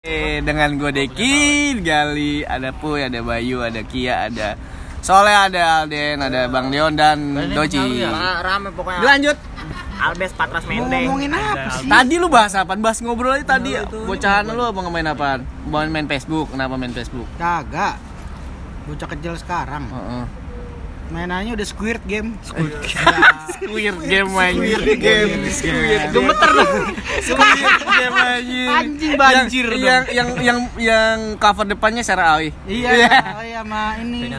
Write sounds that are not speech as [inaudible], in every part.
Eh, dengan gue Deki, Gali, ada Puy, ada Bayu, ada Kia, ada Soleh, ada Alden, ada Bang Leon dan Doci. Ra- rame pokoknya Lanjut. Albes Patras Mendeng ngomongin apa sih? Tadi lu bahas apa? Bahas ngobrol aja tadi. Bocahan lu apa ngemain apa? Mau main Facebook? Kenapa main Facebook? Kagak. Bocah kecil sekarang. Heeh. Mainannya udah Squid Game. Squid Squid game [laughs] anjir. Squid game. Squid. Gemeter dong. Squid [laughs] game anjir. Anjing banjir yang, dong. yang yang yang cover depannya Sarah Awi. Iya, oh iya sama ini.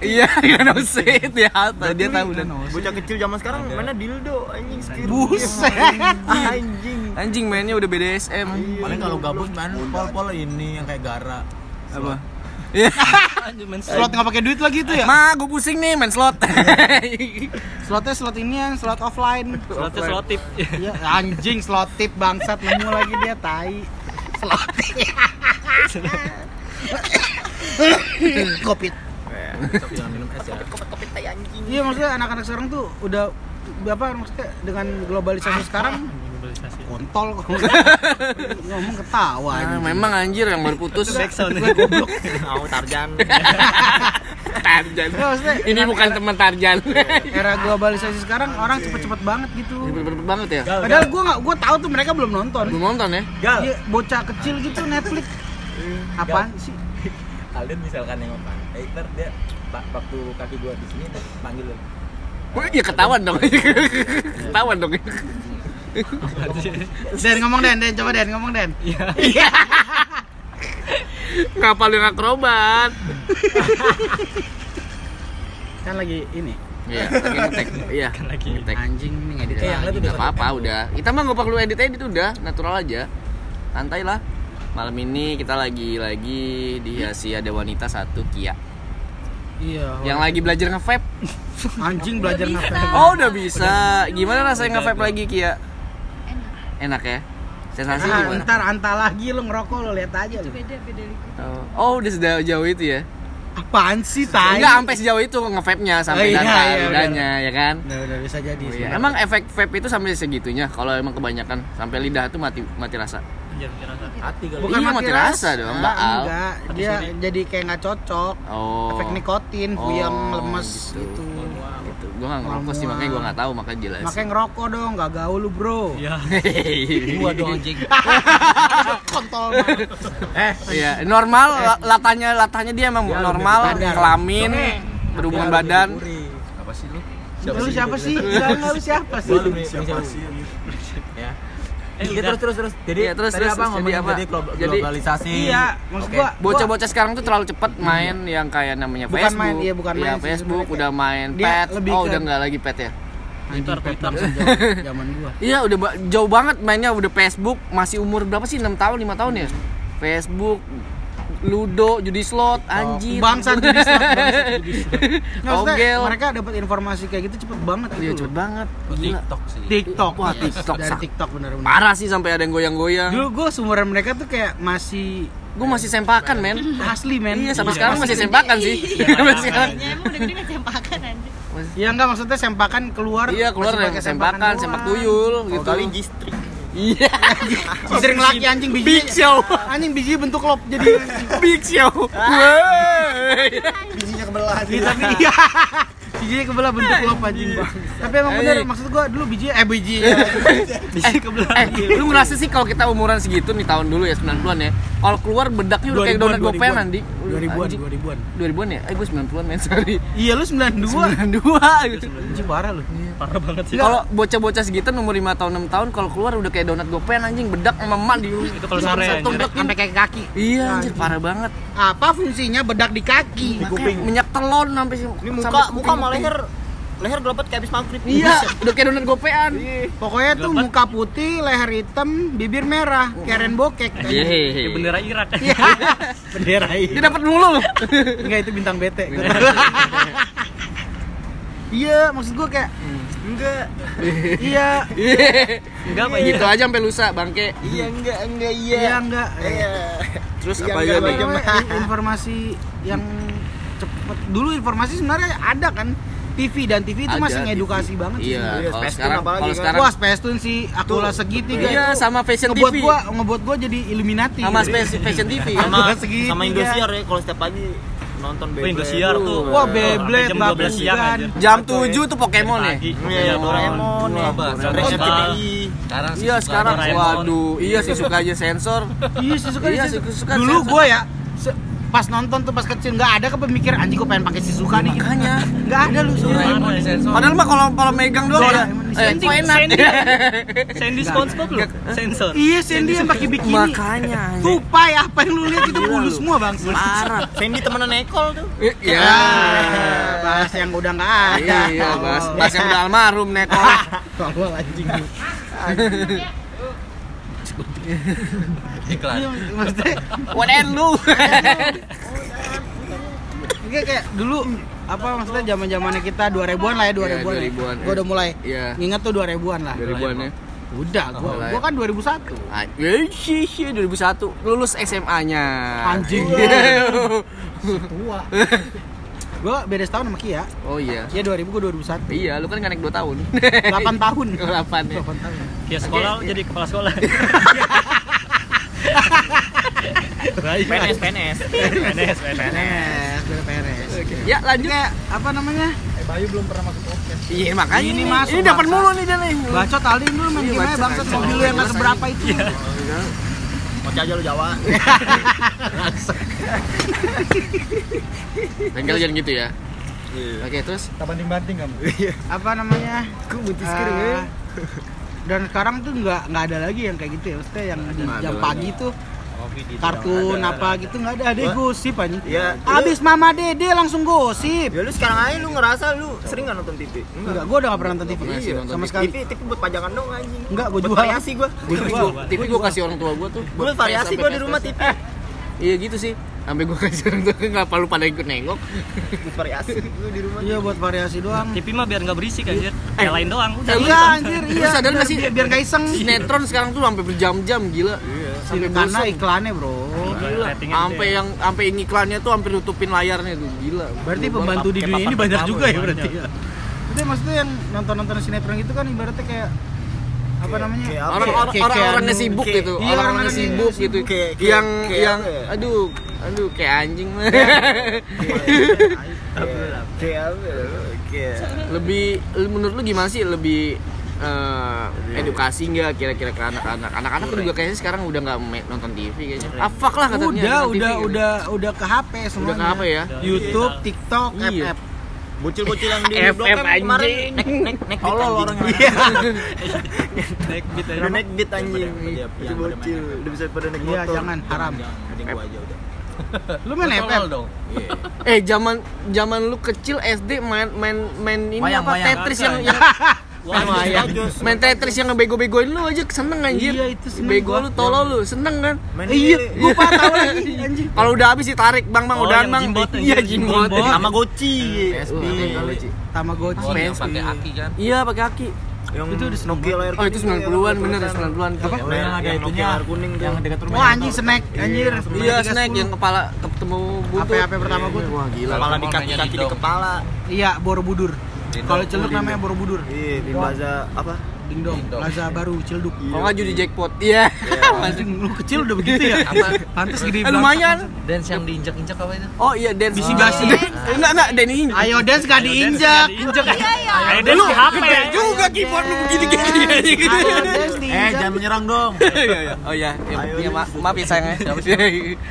Iya, [laughs] it ya. Dia tahu dan bocah kecil zaman sekarang mana dildo anjing skill Buset. anjing anjing mainnya udah BDSM. Paling kalau gabut main pol-pol ini yang kayak gara. Apa? Iya. Slot nggak pakai duit lagi tuh ya? Ma, gue pusing nih main slot. [laughs] Slotnya slot ini yang slot offline. slotnya slot tip Iya, anjing slot tip bangsat nemu lagi dia tai. Slot tip. [laughs] Kopit. Jangan minum es ya. kopet tai anjing Iya maksudnya anak-anak sekarang tuh udah apa maksudnya dengan globalisasi sekarang kontol [laughs] ngomong ketawa Nah, anjing. memang anjir yang baru putus. [laughs] goblok mau Tarjan [laughs] Tarjan. Ini bukan teman Tarjan. era globalisasi sekarang orang cepet-cepet banget gitu Cepet banget ya. padahal gua nggak gua tahu tuh mereka belum nonton Belum nonton ya? Gal. Iya, bocah kecil gitu Netflix apaan sih Alden misalkan yang pantai, ntar dia pak waktu kaki gua di sini dia panggil lu. Wah, ya ketahuan dong. ketahuan dong. [laughs] Den ngomong Den Den coba Den ngomong Den iya [laughs] Ngapa lu akrobat? kan lagi ini Iya, lagi ngetek. Iya, lagi ngetek. anjing ini ngedit Eh, lagi. lihat Gak apa-apa udah. Kita mah nggak perlu edit edit udah, natural aja. Santai lah. Malam ini kita lagi lagi dihiasi ada wanita satu Kia iya yang lagi belajar nge-vape. anjing belajar ngapain Oh, udah bisa. Gimana rasanya nge-vape lagi Kia? Enak ya? Sensasi Ah, gimana? ntar anta lagi lu ngerokok lu lihat aja lu. beda beda Oh, Oh, udah sejauh jauh itu ya? Apaan sih tai? Enggak sampai sejauh itu nge-vape-nya sampai Oh, iya, data iya, lidahnya ya kan? Udah, udah bisa jadi. Oh, iya. Emang efek vape itu sampai segitunya kalau emang kebanyakan sampai lidah tuh mati mati rasa. Hati kali. Bukan Iya, mati rasa dong, Ah, baal. Enggak, dia jadi kayak nggak cocok. Oh. Efek nikotin, Oh, puyeng, lemes gitu. gitu. Gua nggak ngerokok sih makanya gua nggak tahu makanya jelas. Makanya ngerokok dong, nggak gaul lu bro. Iya. [laughs] Gua dong anjing. Kontol. [laughs] Eh, Iya, normal la- latanya latanya dia emang Iya, normal, kelamin, berhubungan badan. Apa sih lu? Lu siapa sih? Enggak, lu siapa sih? Siapa sih? Ya. Iya terus terus terus. Jadi Iya, terus, tadi terus, apa terus, ngomongin jadi apa? jadi glo- Jadi- globalisasi. Iya, maksud Oke. gua Bocah-bocah sekarang tuh terlalu cepat main yang kayak namanya Bukan Facebook. main, iya, bukan main sih, Facebook sebenarnya udah main dia pet. lebih Oh, ke- udah nggak lagi pet ya? Twitter, Twitter sejauh [laughs] zaman gua. Iya udah jauh banget mainnya udah Facebook masih umur berapa sih 6 tahun 5 tahun ya Facebook Ludo judi slot anjir Bangsat judi slot, bangsat judi [laughs] slot. Ogel mereka dapat informasi kayak gitu cepet banget Iya gitu. cepet loh. banget Gila. TikTok sih. TikTok, Wah. TikTok, dari. TikTok bener-bener. Parah sih sampai ada yang goyang-goyang Dulu gue seumuran mereka tuh kayak masih Gue masih sempakan men asli men. Iya sampai sekarang masih sempakan sih Iya, [laughs] Sampai sekarang ya emang udah cempakan anjir Iya enggak maksudnya sempakan keluar. Iya keluar masih dari pakai sempakan, sempak tuyul oh, gitu kali gistrik Iya Sering laki anjing biji. Big show Anjing biji bentuk lop jadi. Big show Wey. bijinya kebelah Iya, tapi [laughs] iya. Bijinya kebelah bentuk lop anjing. Tapi emang bener Anjing. maksud gua dulu biji eh biji. [laughs] biji kebelah. Eh, lu ngerasa sih kalau kita umuran segitu nih tahun dulu ya 90-an ya. Kalau keluar bedaknya udah kayak 2000-an, donat gopean nanti. 2000-an, Anjing. 2000-an. 2000-an ya? Eh gue 90-an men, sorry. Iya lu 92. 92 gitu. Anjing parah lu. parah banget sih Kalau bocah-bocah segitu umur 5 tahun 6 tahun kalau keluar udah kayak donat gopean anjing bedak sama emak di itu kalau sore Sampai kayak kaki. Iya anjir parah banget. Apa fungsinya bedak di kaki? Makanya minyak telon sampai ini muka muka sama leher leher gelapet kayak habis maghrib Iya, udah kayak donat gopean. Pokoknya tuh muka putih, leher hitam, bibir merah, kayak rainbow cake. Iya. bendera Irak Iya. [laughs] Bendera Dia ini. dapat mulu. Enggak itu bintang BT. [laughs] Iya, maksud gua kayak enggak [laughs] iya, Enggak apa gitu aja sampai lusa bangke. iya enggak enggak iya iya enggak. iya Terus Iya, apa lagi? informasi yang cepet dulu informasi sebenarnya ada kan TV dan TV itu Ada masih TV. ngedukasi banget sih. Iya, Iya, kalau sekarang apalagi kalau kan. sekarang Wah, Space Tune si Akula segitiga Iya, itu sama Fashion ngebuat TV. gua ngebuat gua jadi Illuminati. sama. Space Fashion TV sama segitiga. sama Indosiar ya kalau setiap pagi nonton Oh, Beyblade. Indosiar tuh. Wah, Beyblade, jam 12 siang aja. Jam 7 tuh Pokemon ya. Pagi. Iya, Doraemon ya. RCTI. Sekarang sih Iya, sekarang waduh, iya sih suka aja sensor. Iya, sih suka Iya, sih. Dulu gua ya pas nonton tuh pas kecil nggak ada kepemikir anjing gua pengen pakai Shizuka nih. Makanya. [laughs] nggak ada lu sensor. Padahal mah kalau kalau megang doang ya. Doraemon di Eh, Sandy. Sandy, [laughs] Sandy SpongeBob lu, sensor. Iya, Sandy yang pakai bikini. Makanya. Tupai apa yang lu lihat itu bulu lu. semua bang. Parah. [laughs] Sandy temenan Ekol tuh. Eh, Ya. Ah, bahas yang udah nggak ada. Iya, iya, Bas. Bas yang udah almarhum nekol. Tolol anjing. [laughs] Iklan. Iya, maksudnya Waden lu. Kayak kayak dulu apa maksudnya zaman zamannya kita 2000-an lah ya 2000-an. Iya, 2000-an, Gua iya. udah mulai Iya. nginget tuh 2000-an lah. 2000-an ya. Udah, gua mulai. gua kan 2001. Ah, sih, sih, 2001 lulus SMA-nya. Anjing. Tua. [laughs] Gua beda setahun sama Kia. Oh iya. Dia 2000 gua 2001. Iya, lu kan nggak naik 2 tahun. 8 tahun. [laughs] 8 ya. 8 tahun. Ya sekolah jadi kepala sekolah. PNS PNS. PNS, PNS. PNS. Ya, lanjut. Kayak apa namanya? Iya, makanya Ini ini, masuk, ini dapat mulu nih dia nih. Bacot Aldin dulu main Iya, gimana bangsat mobil lu yang nggak seberapa itu. Mau aja lu Jawa. [laughs] Bengkel jangan gitu ya. Oke, terus Apa namanya? Ku kering ya. dan sekarang tuh nggak nggak ada lagi yang kayak gitu ya maksudnya yang jam pagi tuh kartun ada. apa gitu nggak ada ada Gua- gosip aja Iya. abis mama dede langsung gosip Ya lu sekarang aja lu ngerasa lu sering gak nonton TV? enggak gua udah nggak pernah nonton TV nonton sama TV. sekali TV, TV buat pajangan dong anjing. Enggak, gua Buat jual. variasi gua. TV gua, TV gua kasih orang tua gua tuh. Gua variasi gua di rumah TV. Iya gitu sih. Sampai gua kasih orang tua nggak perlu pada ikut nengok. Buat variasi gua di rumah. iya buat variasi doang TV mah biar nggak berisik anjir. Kayak lain doang. Udah. Eh, iya anjir Lu iya sadar biar, nggak sih? biar, biar nggak iseng Sinetron sekarang tuh sampai berjam-jam gila. Sampai karena iklannya bro. Gila. Sampai yang sampai yang iklannya tuh hampir nutupin layarnya tuh. Gila. berarti Gua pembantu di dunia ini banyak juga ya berarti ya. Itu maksudnya yang nonton-nonton sinetron gitu kan ibaratnya kayak apa namanya? ya? orang Kayak- orang kayak orangnya anu, sibuk gitu. iya, orang orangnya orang-orangnya sibuk sibuk. gitu. Kayak- kayak- yang kayak yang apa ya? aduh aduh kayak anjing? Kayak [laughs] lebih menurut lu gimana sih? Lebih eh, edukasi nggak kira-kira ke anak-anak anak-anak tuh juga kayaknya sekarang udah nggak nonton TV kayaknya ah fuck lah katanya udah TV udah gitu. udah udah ke HP semuanya udah ke apa ya YouTube TikTok Iya. FF bocil-bocil yang di FF Blok M kemarin anjing. nek nek nek Tolol orangnya. Iya. Naik beat aja. Naik beat anjing. Iya, yang bocil udah bisa pada naik Iya motor. jangan haram Mending gua aja udah. [laughs] lu main FF dong. eh zaman zaman lu kecil SD main main main ini apa. Tetris yang, yang Wah, bagus. main Tetris yang ngebego-begoin lu aja seneng anjir Iya, itu seneng bego gua. lu tolol lu seneng kan Main Eh, iya gua pak tahu lagi [laughs] anjing kalau udah habis ditarik bang bang Oh, udah bang jimbot, iya anjir, jimbot jimbot. Sama Goci. PSP Tamagotchi Oh, yang pakai aki kan. iya pakai aki Yang Itu udah Nokia layar oh itu kuning, 90-an yang bener tulisan. 90-an Apa? Yang yang ada itunya layar kuning tuh. Yang dekat Wah anjing snack anjir iya snack yang kepala ketemu butut HP-HP pertama gua tuh. wah gila Kepala di Kalau kaki namanya kaki di kepala. Iya Borobudur. Kalau celuk namanya Borobudur Iya, di plaza apa? Dingdong Dingdong. Plaza baru Cilduk kalau nggak judi jackpot iya. [laughs] Anjing lu kecil udah begitu ya? Apa? Pantes gede Eh, lumayan. Dance yang diinjak-injak apa itu? oh iya dance. Bisi-basi. Eh, [laughs] enggak enggak Denny. Ayo dance gak diinjak. Injek. Iya, iya. Ayo deh di HP. juga keyboard lu begini gini Ayo dance diinjak menyerang dong. [laughs] oh iya. Ya, Ayo, ya, ma- maaf ya sayang ya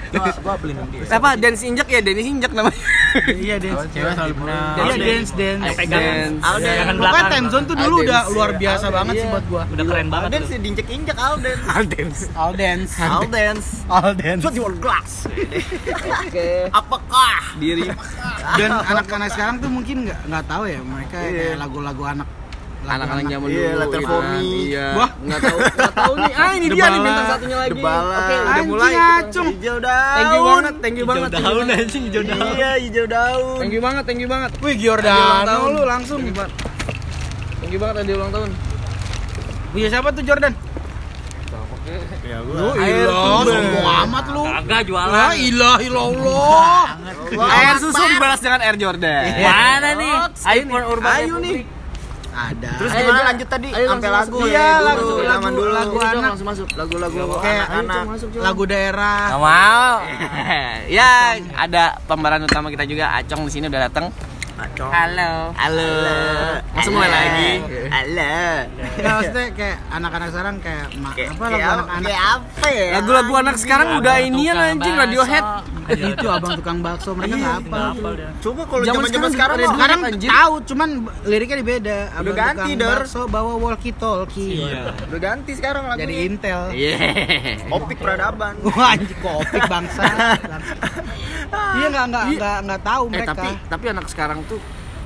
Gua gua beliin dia. apa dance injek ya? Denny injek namanya. Iya dance. Cewek selalu. Iya dance dance. Ayo pegang. Dance. Alden. Jangan Pokoknya time zone tuh dulu udah luar biasa banget sih Iya. buat gua Udah keren banget. Alden tuh. sih diinjek-injek Alden. dance All dance Alden. All dance Shot your glass. oke Apakah? diri Dan anak-anak sekarang tuh mungkin nggak nggak tahu ya mereka Iya. kayak lagu-lagu anak anak-anak zaman Iya, dulu Letter gitu for. Me. iya Wah. nggak tahu nggak tahu nih ah ini dia nih bintang satunya lagi Debala. oke udah mulai acung. Hijau daun. thank you banget thank you Hijau banget you daun banget. anjing hijau daun. Iya, hijau daun. thank you banget thank you banget Wih Tadi ulang Giordano tahun. lu langsung thank you banget thank you banget tadi ulang tahun Punya siapa tuh Jordan? Ya gua. ilah, sombong amat lu. Kagak La jualan. ilah illallah. Air susu dibalas dengan Air Jordan. Mana nih? iPhone Urban Ayo nih. Ada. Terus gimana lanjut tadi? Ayo, Sampai lagu ya Iya, lagu- zaman lagu- dulu. lagu Cong, anak. langsung masuk. Lagu-lagu Kayak anak. lagu daerah. Mau. [laughs] [laughs] ya, ada pemeran utama kita juga Acong di sini udah datang. Acong. Halo. Halo. Masuk mulai lagi. Halo. Nggak, maksudnya kayak anak-anak sekarang kayak ma- Kayak apa lagu anak-anak kayak apa ya? Lagu-lagu anak sekarang udah inian anjing Radiohead. itu abang tukang bakso mereka nggak apa Coba kalau Zaman zaman-zaman sekarang sekarang tahu cuman liriknya beda abang ganti, bakso bawa walkie talkie udah ganti sekarang lagunya. jadi intel Iya. Opik peradaban. [laughs] wah anjing kopik bangsa [laughs] iya nggak nggak nggak nggak tahu Eh mereka tapi tapi anak sekarang tuh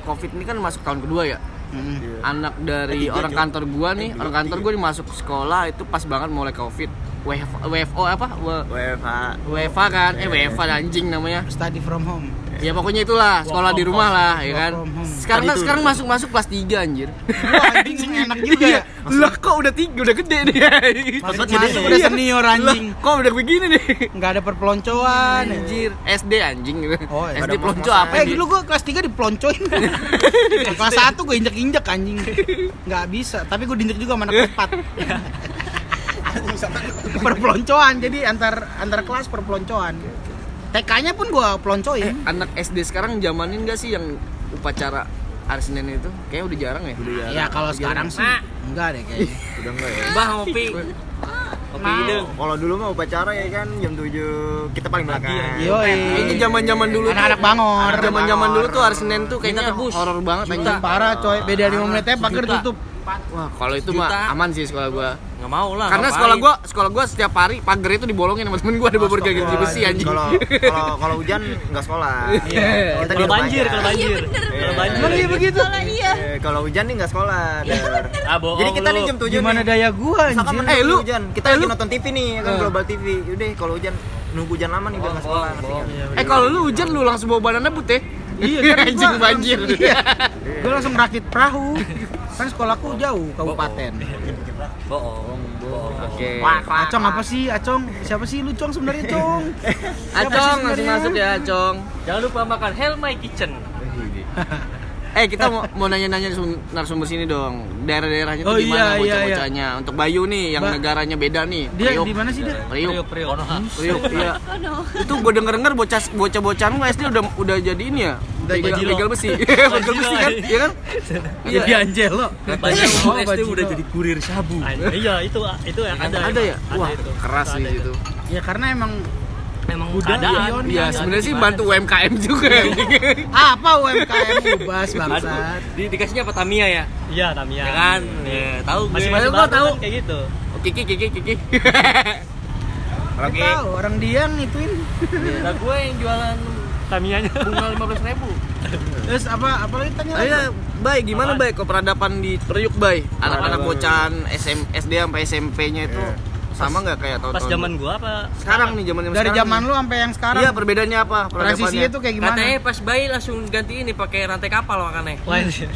Covid ini kan masuk tahun kedua ya. Mm. Anak dari orang kantor gua nih, orang kantor gua nih masuk sekolah itu pas banget mulai Covid. WFO, apa? W- WFH. WFA kan? Eh WFA anjing namanya. study from home Ya pokoknya itulah, sekolah di rumah lah, ya kan. Sekarang kan sekarang masuk masuk kelas 3 anjir. [laughs] wah anjing enak juga ya. Lah kok udah tiga, udah gede nih. masuk [laughs] masuk udah senior anjing. Kok udah begini nih? nggak ada perpeloncoan. Anjir, SD anjing. Gitu. Oh, iya. SD pelonco apa Eh dulu gua kelas 3 diploncoin [laughs] Kelas 1 gue injek-injek anjing. Nggak bisa, tapi gue diinjek juga sama anak 4 Perpeloncoan, jadi antar antar kelas perpeloncoan TK-nya pun gua peloncoin. Eh, anak SD sekarang zamanin gak sih yang upacara hari Senin itu? Kayaknya udah jarang ya. Udah jarang. Ya kalau sekarang sih enggak deh kayaknya. [laughs] udah enggak ya. Mbah ngopi. Kopi. Kalau dulu mah upacara ya kan jam 7 kita paling belakang. Iya. Ini zaman-zaman dulu anak-anak bangor. Zaman-zaman dulu tuh hari Senin tuh kayaknya horor banget Juta. parah coy. Beda 5 menitnya pagar tutup. Wah, kalau itu mah aman sih sekolah gua. Enggak mau lah. Karena ngapain. sekolah gua, sekolah gua setiap hari pagar itu dibolongin sama temen gua ada beberapa gagal besi anjing. Kalau kalau kalau hujan enggak sekolah. Iya. iya. Kalau banjir, kalau iya. banjir. Kalau banjir. kalau iya begitu. Iya. Eh, kalau hujan nih enggak sekolah. Iya, ah, bohong. Jadi kita nih jam 7 Gimana daya gua anjing. Kan eh lu hujan. Kita eh, lagi nonton TV nih, kan eh. Global TV. Udah kalau hujan nunggu hujan lama nih biar oh, enggak sekolah. Eh kalau lu hujan lu langsung bawa badannya but ya. Iya, kan [laughs] anjing banjir. [laughs] Gue langsung rakit perahu. Kan sekolahku jauh kabupaten. Bohong. Bohong. Oke. Acong apa sih? Acong siapa sih lu Cong sebenarnya Cong? [laughs] Acong langsung sebenarnya? masuk ya, Acong. Jangan lupa makan Hell My Kitchen. [laughs] Eh kita mau, mau nanya-nanya sum- narasumber sini dong. Daerah-daerahnya tuh Oh, gimana iya, iya, bocah-bocahnya? Untuk Bayu nih yang Ba- negaranya beda nih. Dia Priok. di mana sih dia? Priok. Priok, Priok. Priok, [laughs] iya. Itu gue denger-denger bocah bocah-bocah lu SD udah udah jadi ini ya. Begal, bajilo. begal besi. [laughs] begal besi kan? Iya kan? [laughs] Iya, di Angelo. Banyak Oh, SD udah jadi kurir sabu. Iya itu itu yang ada. Ada ya? Wah, keras sih itu. itu. Ya karena emang Emang Udah, keadaan. Iya, sebenarnya sih bantu UMKM juga. [laughs] apa UMKM ubas bangsat. Di, dikasihnya apa Tamiya ya? Iya Tamiya. Ya kan? Ya, tahu gue. Masih-masih Gua baru tahu. kan kayak gitu. Kiki, kiki, kiki. [laughs] Oke. Tahu orang dia ngituin. Nah, gue yang jualan Tamiyanya. bunga 15 ribu. [laughs] Terus apa apa lagi tanya? Ayo, Bay, gimana Bay kok peradaban di Priuk, Bay? Anak-anak bocahan SM, SD sampai SMP-nya itu sama nggak kayak tahun Pas zaman gua apa? sekarang nih zaman Dari zaman lu sampai yang sekarang. Iya, perbedaannya apa? transisinya tuh kayak gimana? Katanya pas bayi langsung ganti ini pakai rantai kapal makanya. Wah, iya.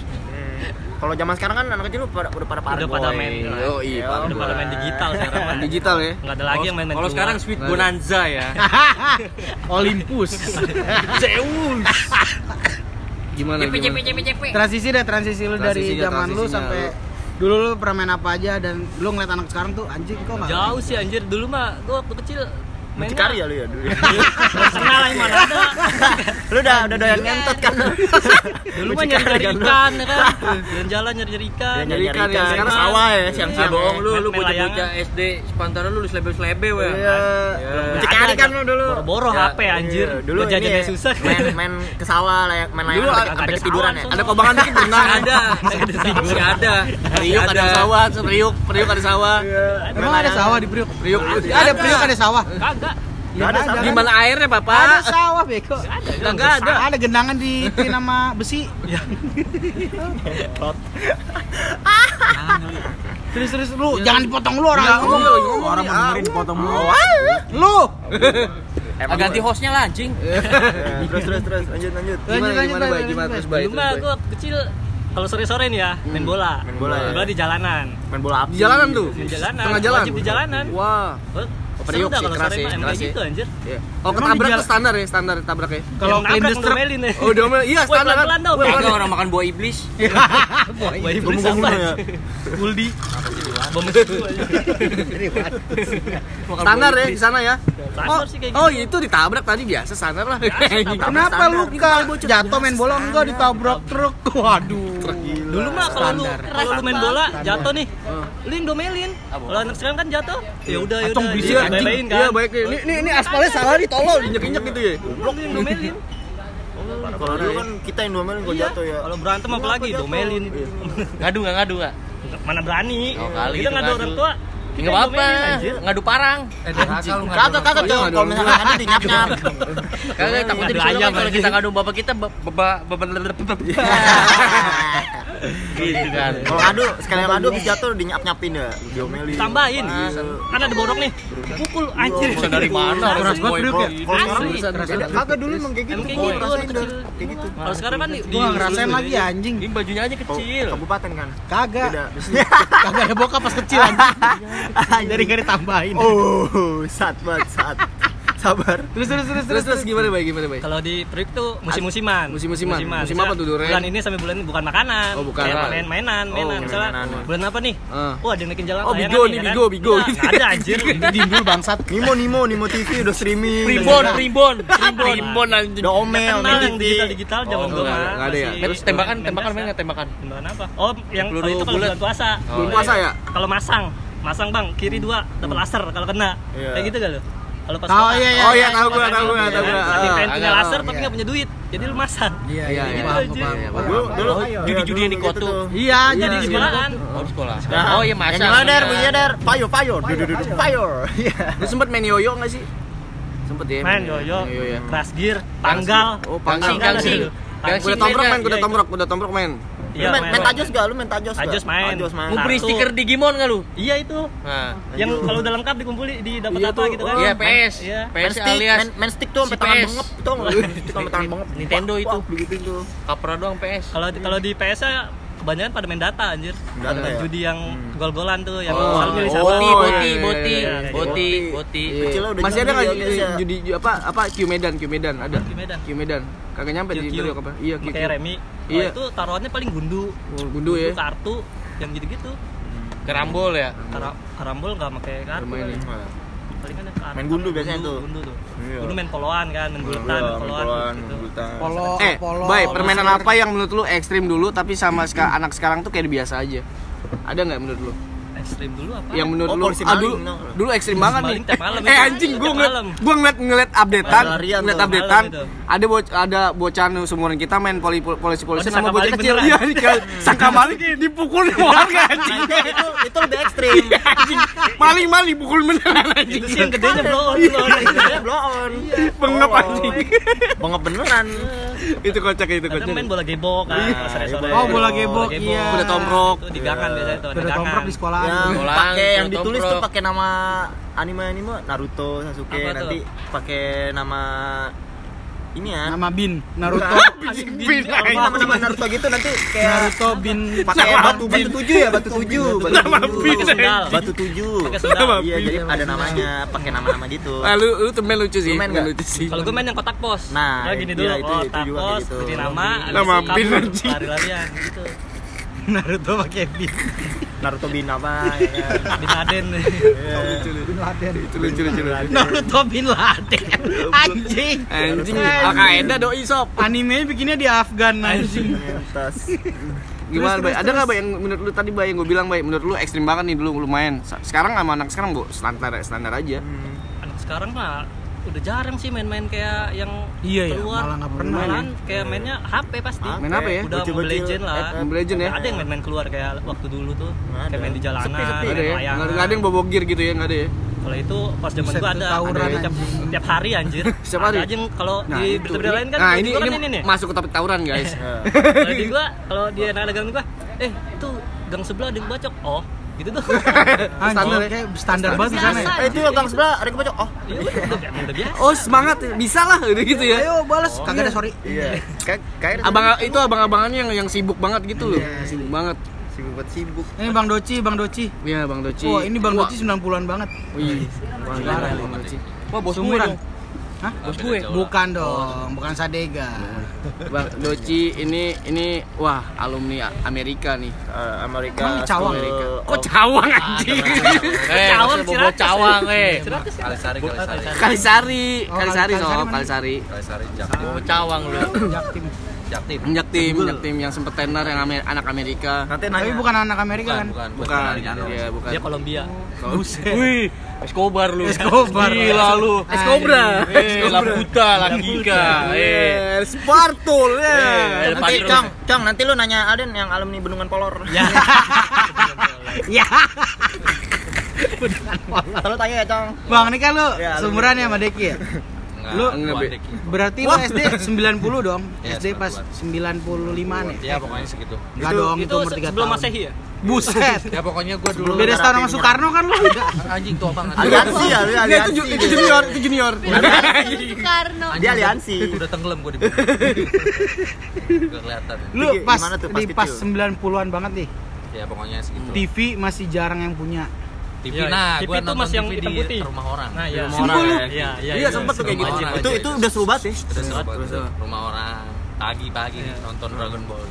Kalau zaman sekarang kan anak kecil udah pada udah pada Udah pada main. Yo, iya, Udah pada main digital sekarang. [laughs] digital ya. Nggak ada lagi yang main-main. Kalau keluar. sekarang Sweet Bonanza ya. [laughs] Olympus. [laughs] Zeus. Gimana gimana? transisi deh transisi lu dari zaman lu sampai dulu lu pernah main apa aja dan lu ngeliat anak sekarang tuh anjing kok nggak Jauh sih anjir. Dulu mah gua waktu kecil Mucikari ya lu ya dulu. Kenal yang mana ada. [laughs] lu udah udah doyan ngentot kan lu. [laughs] Dulu mah nyari ikan ya kan. [laughs] Jalan-jalan nyari ikan. Nyari ikan ya, sekarang sawah ya siang-siang. bohong lu, lu bocah-bocah. SD sepantaran lu selebe-selebe weh. Iya. Mucikari kan lu dulu. Boro-boro Ya, HP anjir. Iya, dulu jajannya ini susah. main main ke sawah layak main layangan Dulu sampai- ada sampai ada ketiduran ya. Ada kobangan dikit berenang. ada. Masih ada. Priuk ada sawah, Priuk, Priuk ada sawah. emang ada sawah di Priuk Priuk ada Priuk ada sawah Kagak. Ya, ada sawah. Di mana airnya, ada Bapak? sawah beko Enggak ada. ada genangan di [laughs] pin sama besi terus terus lu jangan dipotong lu orang iya, ngomong orang dengerin ah. dipotong lu lu Ah, ganti hostnya lah anjing. [laughs] Ya, Terus terus terus lanjut lanjut. Gimana Lanjut, gimana, lanjut, Gimana terus, mah Bay. gua kecil kalau sore-sore nih ya main bola. Main bola ya. Bola di jalanan. Main bola api. Di jalanan tuh. Di jalanan. Tengah jalan. Wajib di jalanan. Wah. Dah sih, kalau keras ya, emang keras gitu ya. anjir. Iya. Oh, ketabrak tuh standar ya, standar tabraknya. Kalau Yang nabrak clean the nih. Oh, domel. Iya, [laughs] standar kan. pelan-pelan dong. Kagak orang makan buah iblis. [laughs] Wah, iblis Gumung-gumung apa? ya. Bom itu. Standar ya di sana ya. Standar sih kayak Oh, gitu. itu ditabrak tadi biasa standar lah. Kenapa lu enggak jatuh main bola enggak ditabrak truk? Waduh. Dulu mah kalau lu kalau lu main bola jatuh nih. Lu yang domelin. Kalau anak sekarang kan jatuh. Ya udah ya udah. Iya, bye-byein kan. Iya, baik nih. Ini ini, ini aspalnya salah nih, tolol injek-injek gitu ya. Lu yang domelin. Kalau dulu kan kita yang domelin kok Iya. jatuh ya. Kalau berantem apa lagi domelin. Ngadu nggak ngadu nggak? Mana berani? Oh, kali Kita itu ngadu ngadu. orang tua. Nggak apa-apa. anjir. Ngadu parang. Kagak kagak Iya, tuh. Kalau misalnya ada di nyap nyap. Kagak takutnya disuruh ayam kan kalau kita ngadu bapak kita be- beba beba gitu kan. Kalau ngadu sekali ngadu habis jatuh di nyap nyapin ya. Diomelin. Tambahin. Iya. Kan ada borok nih. Pukul anjir. Bisa dari mana? Keras banget Priuk ya. Asli. kagak- dulu emang kayak gitu. Kayak gitu, gitu. Kalau sekarang kan di Gua ngerasain lagi anjing. Ini bajunya aja Oh, kecil. Kabupaten kan. Kagak. Kagak ada bokap pas kecil anjing. [laughs] Dari gak ditambahin. Oh, sat banget, sat. Sabar. Terus terus terus Terus terus gimana, Bay? Gimana, Bay? Kalau di Priuk tuh musim-musiman. Musim-musiman. Musim Misalnya apa tuh, Duren? Bulan ini sampai bulan ini bukan makanan. Oh, bukan. Kayak main mainan, Oh, mainan. Misalnya mainan. bulan apa nih? Ah. Oh, ada yang naikin jalan Oh, Bigo nih, kan? Bigo, Bigo. Ada anjir. [laughs] Dindul bangsat. Nimo Nimo Nimo TV udah streaming. Primbon, [laughs] primbon, primbon, primbon omel TV. digital-digital zaman Oh, gua nggak, mah. nggak ada ya? Terus tembakan, tembakan main tembakan? Tembakan apa? Oh, yang itu kalau bulan puasa. Bulan puasa ya? Kalau masang, masang bang, kiri dua, dapat laser kalau kena. Iya. Kayak gitu gak lu? Kalau pas Oh, iya, iya. Oh iya, tahu gua, tahu gua, tahu gua. Lagi pengen punya Ah, laser tapi iya. nggak punya duit. Jadi lu masang. Iya Iya, iya. iya. Gitu. Dulu dulu Judi-judi yang di gitu tuh. Iya, jadi Di sekolahan. Oh, sekolah. Nah, Oh iya masa. Yang nyala der, bunyinya der. Fire, fire. Fire. Iya. Lu sempet main yoyo nggak sih? Sempet ya? Main yoyo, ya. crash gear, tanggal. Oh, panggal. Gangsing, gangsing. Gangsing tombrok main, Iya, tombrok, kuda tombrok main. Lu Iya, main, main tajos gak? Lu main tajos gak? Tajos main. Tajos main. Ngumpulin stiker Digimon nggak lu? Iya itu. Nah. Yang kalau dalam cup dikumpulin di dapat Iya apa gitu kan? Iya PS. Iya. Main PS alias main, main stick tuh sampai tangan PS. bengep tuh [laughs] sampai tangan bengep. Nintendo itu. begitu tuh. Kapra doang PS. Kalau kalau di PS -nya kebanyakan pada main data anjir. Data ya? Judi yang gol-golan tuh yang Oh. selalu milih Oh, sahabat. Boti, iya, boti, iya, boti, iya, iya. boti, Boti. boti. Iya. Masih ada judi nggak ya, judi, judi apa apa Q Medan, Q Medan ada. Di Medan. Q Medan. Kagak nyampe di. Priok apa? Iya, Q. Pakai remi. Iya. Oh, itu taruhannya paling gundu. Oh, gundu ya. kartu yang gitu-gitu. Kerambol ya. Kara karambol nggak pakai kartu. Palingan yang kartu. Main gundu biasanya tuh. Gundu tuh. Iya. Gundu main poloan kan, main buletan, Iya, main poloan poloan, gitu. Polo, Eh, polo. Bay, permainan apa yang menurut lu ekstrim dulu tapi sama anak sekarang tuh kayak biasa aja? Ada nggak menurut lu? Ekstrim dulu apa? Yang menurut Oh, lu ah, maling, dulu, no. dulu ekstrim banget nih. eh itu. anjing gua ngeliat gua ngeliat ngeliat updatean, ngeliat updatean. Ada bo- ada bocahan seumuran kita main poli polisi polisi Oh, sama bocah kecil. Iya, sangka [laughs] maling dipukul warga anjing. Itu, itu, lebih ekstrim. Maling maling dipukul beneran anjing. Itu sih yang gedenya blow on, Iya. blow on. Blow on. Bengep Oh. anjing. Bengep beneran. Itu kocak itu kocak. main bola gebok kan, sore-sore. Oh, bola gebok, iya. Kuda tombrok. Itu di gangan biasanya tuh, Udah gangan. di sekolahan. Yang Bola, pakai yang ditulis tuh pakai nama anime anime Naruto, Sasuke Apa nanti pakai nama ini ya. Nama Bin, Naruto. [laughs] Bin Kalau nama-nama Naruto gitu nanti kayak Naruto Bin pakai batu batu tujuh ya batu tujuh batu Nama tujuh. Bin, batu tujuh. Nama iya Bin. jadi ada namanya pakai nama-nama gitu Ah, lu lu tuh main lucu sih. Lu main nggak? lucu sih. Kalau gue main yang kotak pos. Nah, Nah, gini iya, dulu, itu- itu kotak juga pos, kayak gitu. beri nama, Nama bin, anjing. lari-larian gitu. Naruto pakai Bin. Naruto Bin apa ya kan? Bin Laden. Bin Laden. Itu lucu lucu. lucu. Naruto Bin Laden. [laughs] Anjing. Anjing, Al-Qaeda doi sob. Anime bikinnya di Afgan anjing. Mentas. Gimana, Terus, Bay? terus, Ada nggak. Bay, yang menurut lu tadi, Bay, yang gue bilang, Bay, menurut lu ekstrim banget nih dulu lu main. Sa- Sekarang sama anak sekarang, Bu, standar standar aja. Anak sekarang mah udah jarang sih main-main kayak yang Iya, iya, keluar. malah nggak pernah. Malahan kayak mainnya HP pasti. HP. Main apa ya? Udah. Mobile Legend lah. Eh, Mobile Legend ya? Ada yang main-main keluar kayak waktu dulu tuh. Kayak main di jalanan, main ya? layangan. Nggak ada yang bawa gear gitu ya, nggak ada ya? Kalau itu pas zaman gua ada, tawuran ada tiap, tiap hari anjir. [laughs] Setiap hari? Ada aja kalau Nah, di berita-berita lain kan Nah, ini kan ini nih. masuk ke topik tawuran, guys. Ya. [laughs] Kalau di [laughs] gua kalau dia anak gang gua, eh itu gang sebelah ada yang bacok. Oh, Gitu tuh. [laughs] Anjing kayak standar banget di sana ya. Eh itu gang sebelah ada kebocok. Oh, Iya udah biasa. Oh semangat bisa lah udah gitu ya. Ayo balas, kagak ada sorry. iya. Kayak kayak Abang itu abang-abangannya yang yang sibuk banget gitu loh. Iya. Sibuk banget. sibuk buat sibuk. Ini Bang Doci, Bang Doci. Iya Bang Doci. Wah, ini Bang Wah, Doci 90-an banget. Wih. Wah, Parah. Bang Doci. Wah, bos dong. Hah? Bos gue. Bukan dong, bukan Sadega. [laughs] Bang Doci ini ini wah alumni Amerika nih. Eh, Amerika. Emang Cawang? Amerika. Kok cawang anjing? [laughs] Eh, Cawang, bobo cawang eh. Kalisari, Kalisari. Kalisari, Oh, Kalisari Kalisari? Kalisari. Kalisari Jaktim. Bobo cawang lu. Jaktim. Jaktim. Minyak tim, minyak tim yang sempet tenar yang Amer- anak Amerika. Nanti Tapi nanya. bukan anak Amerika Bukan, kan? bukan, Bukan, Ariano. iya bukan. Dia Kolombia. Buset. Wih, Escobar lu. Escobar. Gila lu. Escobra. Eh, La puta, la kika. Eh. Spartul ya. Eh, Nanti. Cong, Cong nanti lu nanya Alden yang alumni Bendungan Polor. Ya. [laughs] Ya. Kalau tanya ya, Cong. Bang, ini kan lu Ya, lu- sumuran ya sama Deki ya? Lu-. Berarti lu SD 90 [laughs] dong? Iya, SD pas 95 nih? Ya pokoknya segitu. Enggak dong, itu umur 3 sebelum tahun. Masehi ya? Buset. Ya pokoknya gua dulu Beda setahun sama Soekarno kan lu? [laughs] anjing tua banget. Aliansi ya, itu, aliansi. itu junior, itu junior. Soekarno. Dia aliansi. Udah tenggelam gua di [laughs] Gak kelihatan. Lu pas di pas kecil? 90-an banget nih. Ya pokoknya segitu. TV masih jarang yang punya. TV Iya, nah, TV gua nonton masih yang hitam di putih. rumah orang. Nah, iya. Rumah orang, ya. Iya, iya. Iya, sempet tuh kayak gitu. Orang Itu itu udah seru banget ya. Udah sempat rumah orang pagi-pagi nonton Dragon Ball.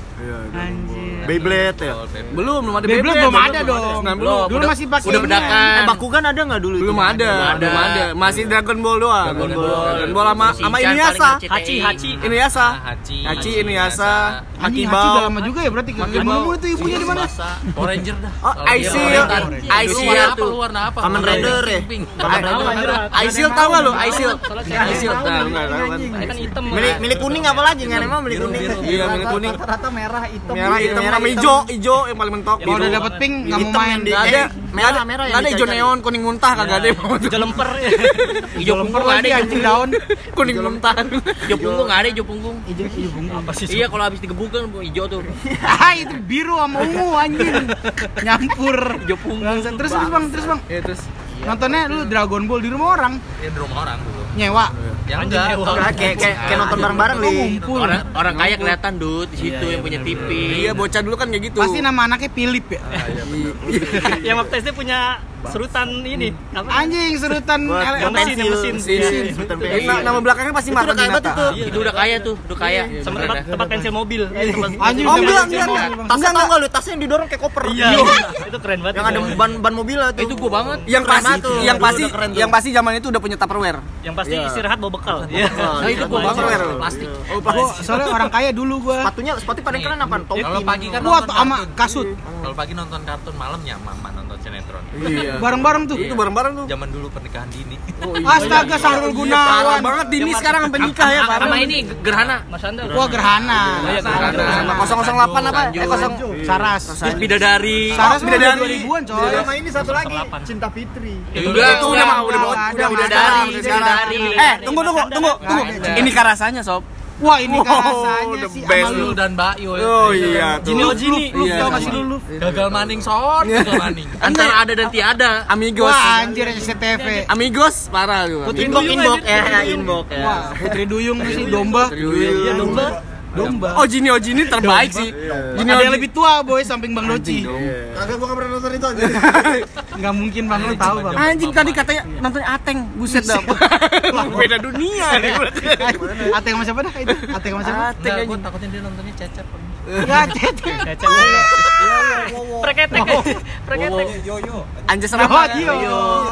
Anjir. Beyblade ya. Ball, Beyblade. Belum, belum ada Beyblade belum ada dong. Belum. Dulu masih pakai udah ini. bedakan. Eh, Bakugan ada nggak dulu? itu? Belum ada, Belum ada. ada. Masih Dragon Ball doang. Dragon Ball. Dragon Ball sama sama Shinchan Inuyasha. Hachi, Hachi. Inuyasha. Ah, Hachi, Hachi, Inuyasha, Makibao. Hachi udah lama juga ya berarti. Animu itu ibunya di mana? Power Ranger dah. Oh, Aisil. Aisil Lu warna apa? tuh. Warna apa? Kamen Rider ya? Kamen Rider. Aisil tahu gak lu? Aisil. Aisil tahu enggak tahu kan. Hitam. Milik milik kuning apa lagi nggak emang milik kuning? Iya, milik kuning. Rata merah hitam. Merah, hitam, Merah, sama hijau, hijau yang paling mentok. Kalau udah dapet pink nggak mau main. yang di- Gak ada, merah, merah Gak ada hijau neon, kuning muntah kagak ada. [laughs] Hijau lemper. Hijau punggung nggak ada, lagi hijau anjing punggung. daun. Kuning muntah. Hijau punggung nggak ada, hijau punggung. Hijau hijau bunga. Apa sih? Iya, kalau habis digebuk kan hijau tuh. [laughs] Ah itu biru sama ungu anjing. Nyampur. Hijau punggung. Terus terus bang, terus bang. Ya terus. Nontonnya lu Dragon Ball di rumah orang Ya di rumah orang dulu. Nyewa. Yang Anjing enggak. kayak kayak kayak nonton bareng-bareng li. ngumpul. Orang orang kaya kelihatan dud di situ yang punya TV. Iya, bocah dulu kan kayak gitu. Pasti nama anaknya Philip ya. [laughs] Yang waktu SD punya serutan ini. Apa? Anjing serutan mesin, mesin. Mesin. Iya. Nama belakangnya pasti Itu Marta udah kayak banget Dinata. itu. Iya, itu udah kaya tuh, udah kaya. Sama tempat, tempat pensil mobil. Tempat Anjing Oh enggak, enggak, enggak. Tasnya tau nggak lu? Tasnya yang didorong kayak koper. Iya. Itu keren banget. Yang ada ban ban mobil. Itu gua banget. Yang pasti, yang pasti, yang pasti zaman itu udah punya Tupperware. yang pasti Iya. istirahat bawa bekal. Iya. Nah, itu gua banget. Tupperware. Plastik. Oh, Gua soalnya orang kaya dulu gua. Sepatunya sepatu paling keren apa? Topi. Kalau pagi kan Gua nonton sama kasut. Kalau pagi nonton kartun malamnya mama nonton sinetron. Iya. Bareng-bareng tuh. Itu bareng-bareng tuh. Zaman dulu pernikahan dini. Astaga Sahrul Parah Gunawan. banget Dini sekarang sampai nikah ya, parah. Sama ini Gerhana. Mas Anda. Wah gerhana. Iya, Gerhana. Sama 008 apa? Eh, kosong. Saras. Terus bidadari. Saras beda beda dari- dari ribuan coy. Sama ini satu lagi. 08. Cinta Fitri. Itu Udah, itu udah udah udah udah nggak Eh, tunggu tunggu tunggu tunggu. Ini karasanya, sob. Wah ini Wow, rasanya the sih best sama Lu lu. dan Mbak Yo. Oh iya. Jini oh Jini. Lu Iya, tau sama. gak sih lu lu? Gagal maning son, gagal maning. Antara ada dan tiada. Amigos. Wah anjir SCTV. Amigos parah juga. Putri Inbox Duyung inbox ya, inbox ya. Wah Putri Duyung sih domba. Iya, domba. Domba. Oh Jini oh Jini terbaik sih. Jini Ada oh yang Jini. lebih tua boy samping Bang Doci. Kagak gua pernah nonton itu aja. [laughs] Nggak mungkin Bang lu tahu Bang. Anjing tadi katanya nonton Ateng, buset dah. [laughs] Beda dunia nih. Ateng sama siapa dah itu? Ateng sama siapa? Ateng anjing. takutnya dia nontonnya cecep. Ya cete. Cecep. Preketek. Preketek. Anjas Oh, Rama. iya. Yo,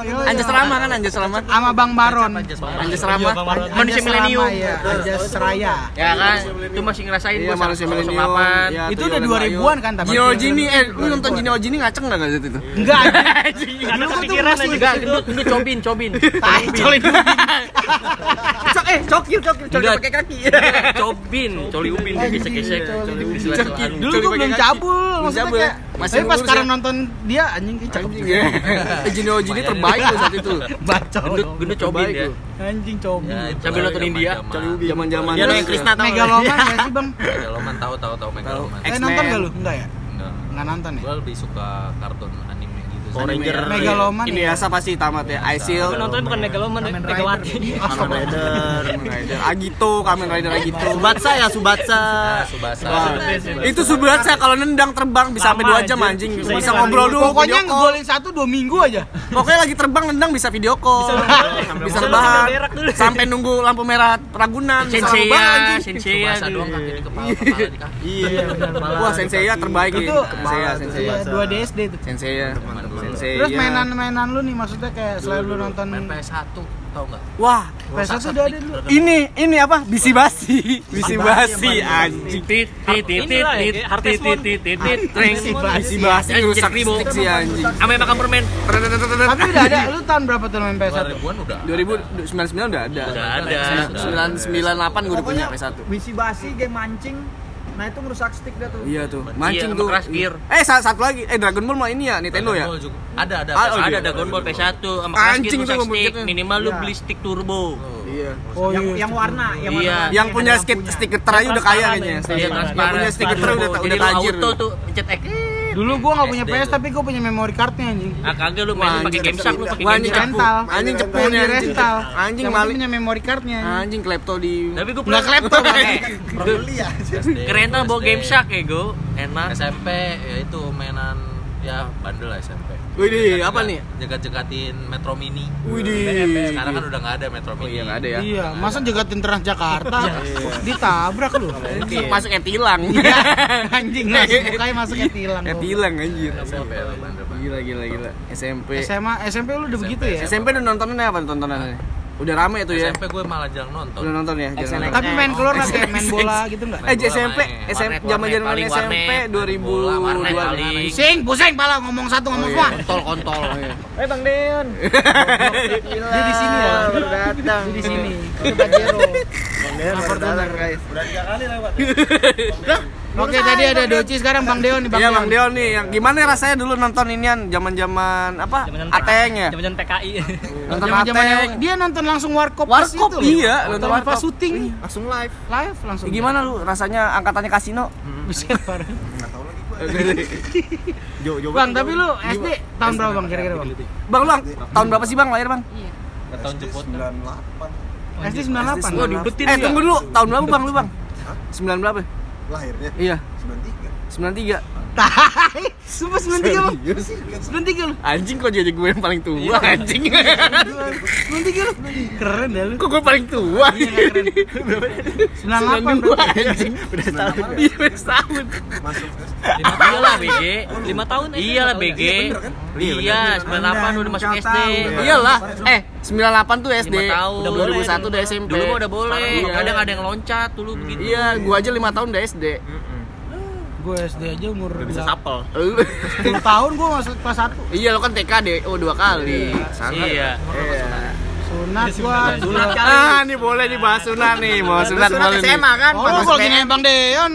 yo, Anjas yo. Rama kan Anjas Rama. Sama Bang Baron. Anjas Iya, Rama. Manusia Anjas milenium. Rama. Anjas Seraya. Ya kan? Itu masih ngerasain Iya gua manusia milenium. 08. Iya, Itu udah Yolan 2000-an kan, tapi- Jini oh Jini, eh lu nonton Jini oh Jini ngaceng enggak enggak itu? Enggak. Nggak [laughs] ada kepikiran aja. Enggak, gendut, gendut cobin, cobin. [laughs] Tai colin. [laughs] Cok eh cokil cokil cokil pakai kaki. Cobin, coli ubin gesek-gesek. Dulu gua belum cabul, maksudnya cabul. kayak. Masih Tapi pas sekarang ya? nonton dia anjing kayak cakep. Anjing ya. Eh, Jini oh Jini terbaik tuh saat itu. [laughs] Baca. Gendut, gendut dia. tuh. Anjing cobi. Ya, Sambil nonton India, zaman-zaman. Zaman-zaman. Dia yang Krisna tau. Megaloman ya sih bang? [laughs] Megaloman tahu tahu tahu Megaloman. Eh nonton gak lu? Enggak ya? Enggak. Enggak nonton ya? Gue lebih suka kartun Power Ranger. Megaloman Ini ya. biasa pasti tamat ya. Tapi Isil, nontonnya bukan Megaloman, ya, Megawati. [laughs] Kamen Rider. Kamen Rider, Agito, Kamen Rider Agito. Subatsa ya Subatsa. Subasa. Wah, itu Subatsa kalau nendang terbang bisa sampai 2 jam anjing. Bisa ngobrol dulu, Pokoknya ngegolin satu dua minggu aja. Pokoknya lagi terbang nendang bisa video call. Bisa [laughs] Bisa rebahan. Sampai nunggu lampu merah Ragunan. Bisa Sensei ya. Sensei ya. Subasa doang dulu. kaki di kepala, kepala di kaki. Iya, Wah, Sensei ya terbaik. Itu Sensei ya, Sensei ya. Iya, 2 DSD itu. Sensei ya. Terus ya. mainan-mainan lu nih maksudnya kayak selain lu nonton Main PS1, tau nggak? Wah, PS1 udah ada dulu. ini ini apa? Bisi basi. Bisi basi anjing. Tit tit tit tit ya, tit tit tit tit tit tring. Bisi basi rusak stick sih anjing. Ame makan permen. Tapi udah ada. Lu tahun berapa tuh main PS1? 2000-an udah. 2099 udah ada. Udah ada. 998 gue udah punya PS1. Misi basi game mancing. Nah itu ngerusak stick dah tuh. Iya tuh, mancing Iya, tuh. Crash Gear. Eh, sa- satu lagi. Eh, Dragon Ball mah ini ya Nintendo ya? Dragon Ball juga. Ada, ada. Ah, oh, PS1. iya. Ada Dragon Ball PS1 sama Crash Gear rusak stick. Minimal lu Iya. beli stick turbo. Iya. Oh yang, iya. yang warna, yang Iya. warna. Yang punya ada stick lampunya. stiker terakhir udah kaya kayaknya. Iya, Yang punya stiker terakhir udah Jadi tajir. auto tuh pencet X. Dulu gua nggak punya PS tapi gua punya memory cardnya anjing. Ah kagak lu main pakai game shark lu pakai anjing rental. Anjing cepu nih anjing. rental. Anjing maling. punya memory cardnya. Anjing klepto di Tapi gue Nggak klepto kan? SD. Keren tuh bawa game shark ya gue. Enak. SMP ya itu mainan ya bandel lah SMP. Widih, apa nih? Jegat-jegatin Metro Mini. Widih. Sekarang kan udah nggak ada Metro Mini. iya, nggak ada ya. Iya, masa jegatin Transjakarta [laughs] ditabrak lu. Masuk tilang. [laughs] Anjing lah, mukanya masuknya tilang. Tilang anjir. Gila gila gila. SMP. SMA SMP lu udah begitu ya? SMP udah nontonnya apa tontonannya? Udah rame tuh ya. SMP gue malah jarang nonton. Udah nonton ya? Jarang nonton. Tapi main keluar kayak main bola gitu enggak? Eh SMP. SMP Warnet, zaman zaman warnet, SMP warnet. 2000 Bola, warnet, dua- paling. Sing, pusing pala ngomong satu ngomong semua. Kontol kontol. [laughs] Eh Bang Deon. Dia di sini ya. Baru datang. Dia di sini. Pajero. Bang Deon datang guys. [laughs] Oke, tadi ada Doci sekarang Bang Deon nih Bang Iya Deon. Bang Deon nih, yang gimana rasanya dulu nonton inian zaman-zaman apa? Zaman-zaman Ateng ya? Zaman PKI. Nonton Zaman-zaman Ateng. dia nonton langsung warkop Warkop, iya, nonton warkop. syuting Langsung live. live langsung. Gimana lu rasanya angkatannya kasino? Buset parah. Jo, jo. Bang, tapi lu SD tahun berapa Bang kira-kira Bang? Bang lu ang- tahun berapa sih Bang lahir Bang? Tahun jemput. SD 98. Wah, diubetin Eh ya. tunggu dulu, tahun berapa Bang lu Bang? 9 berapa? Lahirnya? Iya, 93 93. Tai. Sumpah 93 Bang. 93 lu. Anjing kok jadi gue yang paling tua anjing. 93 lu. Keren dah lu. kok gue paling tua? Iya, keren. 98 92 berarti. anjing. Udah setahun. Iya, udah setahun. masuk iya lah BG. Lima tahun aja. Iya lah BG. Iya, 98 udah masuk SD. Iyalah. Eh, 98 tuh SD. 5 tahun. Udah 2001 udah SMP. Dulu udah boleh. Iya. Kadang ada yang loncat dulu begitu. Iya, gua aja 5 tahun udah SD. Gue SD aja umur Bisa berapa? sapel. 10 tahun gue masuk kelas 1. iya, lo kan TK deh. Oh, dua kali. Sangat. Iya. Iya. Sunat gua. Sunat. Ah, nih boleh dibahas sunat nih. Mau sunat boleh nih. SMA kan? Oh, lu kalau gini Bang Deon.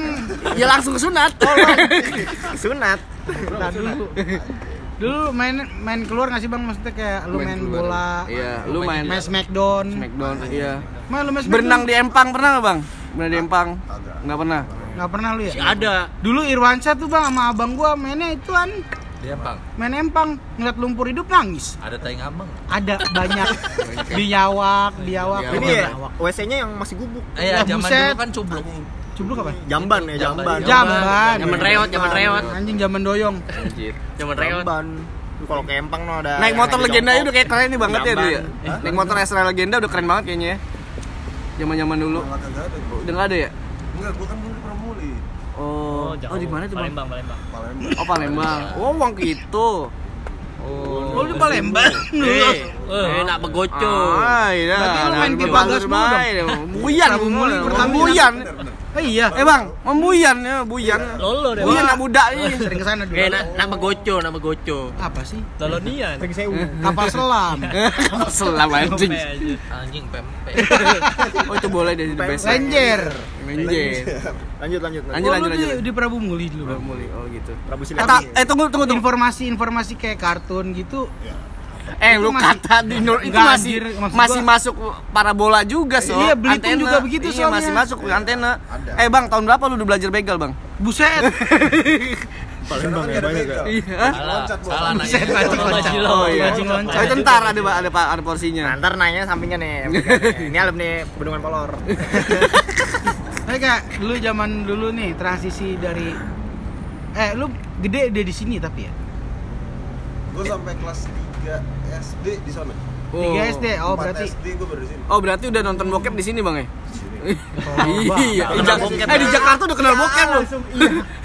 Ya langsung ke [laughs] sunat. Sunat. Nah, dulu. Dulu main main keluar nggak sih Bang? Maksudnya kayak lu main, keluar. bola. Iya, lu main Main Smackdown. Smackdown. Iya. Main lu main Berenang di empang pernah nggak bang? Berenang di empang? Nggak pernah. Nggak pernah lu ya? Si ada. Dulu Irwansyah tuh Bang sama abang gua mainnya ituan. Dia bang. Main empang, ngeliat lumpur hidup nangis. Ada taing abang. Ada banyak [laughs] biawak, biawak. Ini ya WC-nya yang masih gubuk. Eh ya zaman buset. dulu kan cubluk. Cubluk apa? Jamban ya, jamban. Jamban. Zaman reot, zaman reot. Anjing zaman doyong. Zaman reot. Jamban. Kalau ke Empang no ada Naik motor legenda jongkok. udah kayak keren nih banget ya dulu ya. Naik motor Esra legenda udah keren banget kayaknya ya. Dulu. kagak ada gua. Udah nggak ada ya? enggak gua kan di Oh, jauh. oh di mana tuh bang? Palembang, Palembang. Palembang Oh Palembang. Oh Wong gitu. Oh. Oh, lu di Palembang. Eh, enak begoco. Ah, iya. Berarti lu main pipa bagus gas mulu dong? baik. Buyan, Prabu Muli pertama. Buyan. Eh iya. Eh bang, membuyan ya, buyan. Lolo deh. Buyan anak muda ini. Sering ke sana dulu. Kayak nak nak begoco, nak begoco. Apa sih? Lolonian. Sering sewu. Kapal selam. [laughs] Selam anjing. Anjing pempek. [laughs] Oh itu boleh deh di best. Ranger. Ranger. Lanjut lanjut. Lanjut, Oh, lanjut, lanjut. di Prabu Muli dulu. Bang. Muli. Oh gitu. Prabu Eh, Silat. ta- eh tunggu tunggu tunggu. Informasi-informasi kayak kartun gitu. Eh Itu lu masih- kata di Nur itu masih anjir, masih gua- masuk parabola juga so. Iya, Belitung juga begitu Iya soalnya. masih masuk antena. Ada. Eh bang tahun berapa lu udah belajar begal bang? Buset. [laughs] Palembang ya banyak ya. Iya. Loncat. Salah Buset, nanya. Kalau loncat. Oh iya. Mancing loncat. Oh, itu ntar ada ada ada, ada porsinya. Nah, ntar nanya sampingnya nih. [laughs] Ini alumni Bendungan Polor. Tapi [laughs] kayak dulu zaman dulu nih transisi dari eh lu gede dia di sini tapi ya. Gua sampai kelas 3 SD di sana. Oh. 3 SD. Oh, 4 berarti SD gua baru di sini. Oh, berarti udah nonton bokep di sini, Bang ya? [laughs] Iya, eh, di? Jakarta udah kenal bokep loh.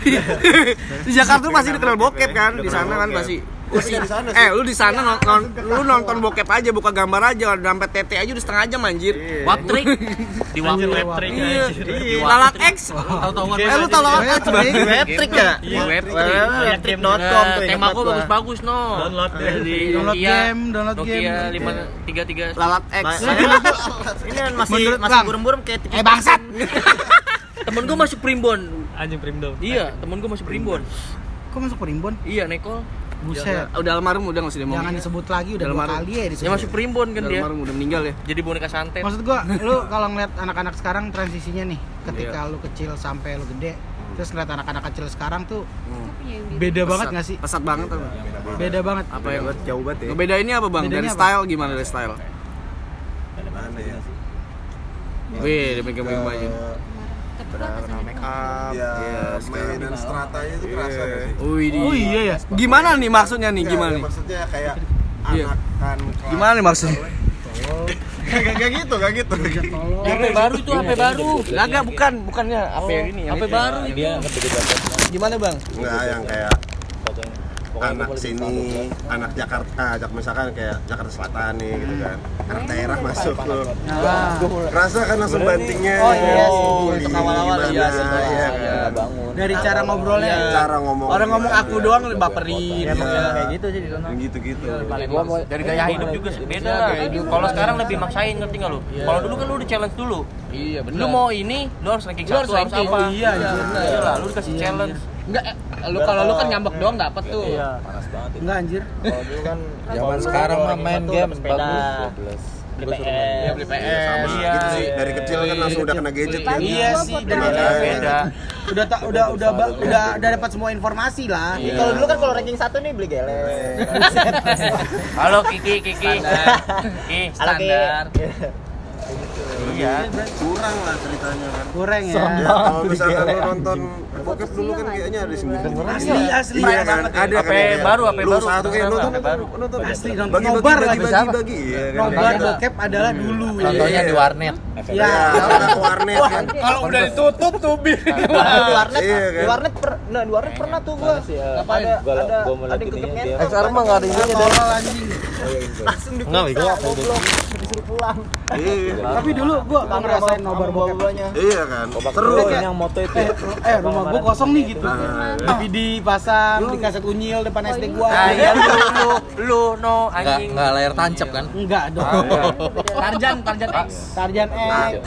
[laughs] di Jakarta pasti udah kenal bokep kan, di sana kan pasti. Di sana sih. Eh, lu di sana non- non- lu nonton bokep aja, buka gambar aja, udah sampai tete aja udah setengah jam anjir. Wap trick. [laughs] Di wap trick. wap trick. Iya, Di wap Lalak trick. X. Tahu-tahuan. Eh, lu tau lalak X, Bang? Webtrick ya? Iya, web trick. Webtrick.com tuh. Nah, ingat tema banget gua bagus-bagus no. Download. Dari Download game, download game. lima tiga tiga. Lalat X. [laughs] Ini kan masih masih burem-burem kayak tikus. Eh bangsat. [laughs] Temen gua masuk primbon. Anjing primdom. Iya, temen gua masuk primbon. Kok masuk perimbun? Iya, Nekol. Buset. Udah almarhum udah enggak usah Jangan diomongin. disebut lagi udah Dalam dua kali ya disebut. Ya masuk primbon kan Udah dia. almarhum udah meninggal ya. Jadi boneka santet. Maksud gua, [laughs] lu kalau ngeliat anak-anak sekarang transisinya nih, ketika lu kecil sampai lu gede, terus ngeliat anak-anak kecil sekarang tuh beda banget nggak sih? Pesat banget tuh. Beda banget. Apa yang jauh banget ya? ngebedainnya apa, Bang? Dari Bedanya apa? style gimana dari style? Mana ya? Wih, dia megang-megang Kenal make up. Ya, Iya, sekarang. mainan stratanya itu kerasa gak sih? Di- Oh iya ya. Gimana nih maksudnya nih? Enggak, Gimana ya, nih? Maksudnya kayak [laughs] Iya. anakan kelas- Gimana nih maksudnya? Gak gak gitu, gak gitu. HP baru itu HP baru. Kagak, bukan, bukannya apa yang ini? yang HP baru itu. Gimana, Bang? Enggak yang kayak anak sini, anak Jakarta, jak misalkan kayak Jakarta Selatan nih gitu kan. Anak daerah masuk tuh. Nah, Rasa kan langsung bantingnya. Oh, iya sih. Untuk awal-awal, iya sih. iya kan. dari cara ngobrolnya. Cara ngomong. Orang ngomong aku doang baperin. Iya. Kayak gitu sih di sana. Gitu-gitu. Dari gaya hidup juga sih beda lah. Kalau sekarang lebih maksain ngerti nggak lu? Kalau dulu kan lu udah challenge dulu. Iya, benar. Lu mau ini, lu harus ranking satu harus apa? Iya, iya. Iya lu dikasih challenge. Enggak, eh, lu kalau lu kan ngambek doang dapat tuh. Enggak anjir. Kalau dulu kan [laughs] Zaman sekarang mah main game sepeda. Beli PS. Ya beli PS. Sama Iya. gitu sih. Dari kecil kan langsung udah kena gadget kan. Iya sih, Beda, benar. beda. Udah tak udah udah udah udah dapat semua informasi lah. Iya. Kalau dulu kan kalau ranking satu nih beli gele. [laughs] Halo Kiki, Kiki. Kiki, standar. Iya. Kurang lah ceritanya kan. Kurang ya. Kalau misalkan lu nonton bokep dulu kan kayaknya ada sembilan Asli asli. Iya kan, ada HP kan. baru, HP Lu baru. satu kayak nonton HP baru. nonton. Asli, nonton nobar lagi. bagi bagi. Iya kan. Nobar bokep adalah dulu. Contohnya di warnet. Ya. Warnet kan. Kalau udah ditutup tuh bir. di warnet, Iya, kan? di warnet per, nah di warnet pernah tuh gua. Ngapain? Ada ada ada yang ngentot. Sekarang mah enggak ada ininya deh. Langsung diperiksa goblok disuruh pulang. Iya. Tapi dulu gua gua ngerasain nobar bokep. Bawanya. Iya kan. Seru Udah kan. kayak, eh, eh rumah gua kosong nih gitu. Nah, DVD pasang di kaset unyil depan SD gua. Ah, iya lu, lu, lu, no, anjing. enggak layar tancap kan? Enggak dong. Tarjan, Tarjan X. Tarjan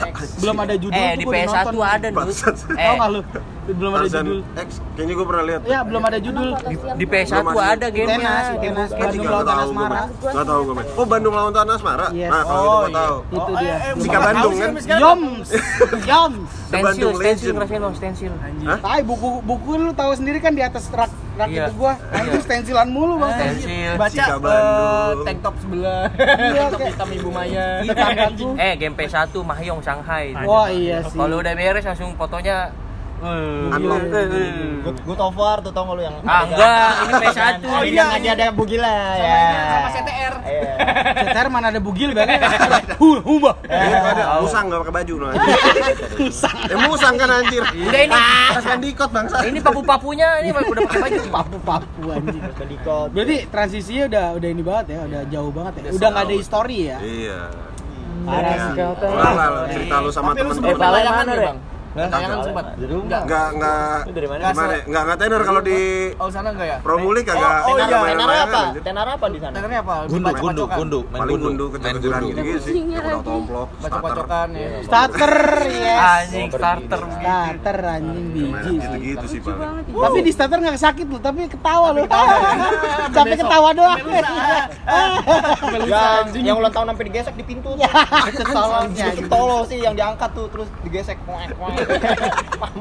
X. Belum ada judul Eh, di gua udah PS1 nonton. ada nus. Bangsat. Tahu Eh, nggak lu? Belum ada Tarzan judul. X, kayaknya gue pernah lihat. Ya, belum ada judul. di PS1 Belum ada. ada gamenya. Tenas, Game Tenas, bokep. Bandung Nggak Lautan tahu gue, Asmara. Mas. Nggak tahu gue. Oh, Bandung lawan Tanah Asmara. Yes. Nah, kalau gitu gue tahu. Itu dia. Jika Bandung kan. Yoms. Yoms. [laughs] Stensil, Bandung stensil ngerasain lo, stensil. Hah? Tai buku buku lu tahu sendiri kan di atas rak rak Iya. itu gua. Nah, itu stensilan mulu, Bang. Stensil. Baca eh, tank top sebelah. Iya, kayak- hitam Ibu Maya. Hitam kan. Eh, game PS1 Mahyong Shanghai. Wah, iya sih. Kalau udah beres langsung fotonya Unlock. Good, good over tuh tau nggak lu yang Ah, enggak, ini PS1. Oh iya, aja ada bugila ya. Sama CTR. Iya. Cetar mana ada bugil bang? [laughs] Hu, humba. Iya, ada. Musang nggak pakai baju [laughs] no. Ya musang kan anjir. Enggak ini. Pas bandikot bangsa. Ini papu-papunya ini udah pakai baju. Papu-papu anjing. Bandikot. Berarti transisinya udah udah ini banget ya, udah jauh banget ya. Udah nggak ada histori ya. Iya. Parah Iya. sih cerita lu sama Tapi lu temen sebelum Eh, Paling tayangan mana, Re? Bang? Tayangan sempat. Enggak. Enggak enggak dari mana? gimana? ya? Enggak enggak tenar kalau di Oh, sana enggak ya? Promuli kagak. Oh, kagak iya. apa? Tenar apa di sana? Tayangannya apa? Gundu, gundu, gundu, main gundu, gundu gitu-gitu sih. Udah tomplok, starter. Bacok-bacokan ya. Starter yes. Anjing starter. Starter anjing biji sih. gitu-gitu sih paling. Tapi di starter nggak sakit loh, tapi ketawa loh. [laughs] Sampai ketawa doang. Ya, [laughs] yang ulang tahun sampai digesek di pintu tuh. Itu tolongnya. Itu tolol sih yang diangkat tuh terus digesek. Kuek,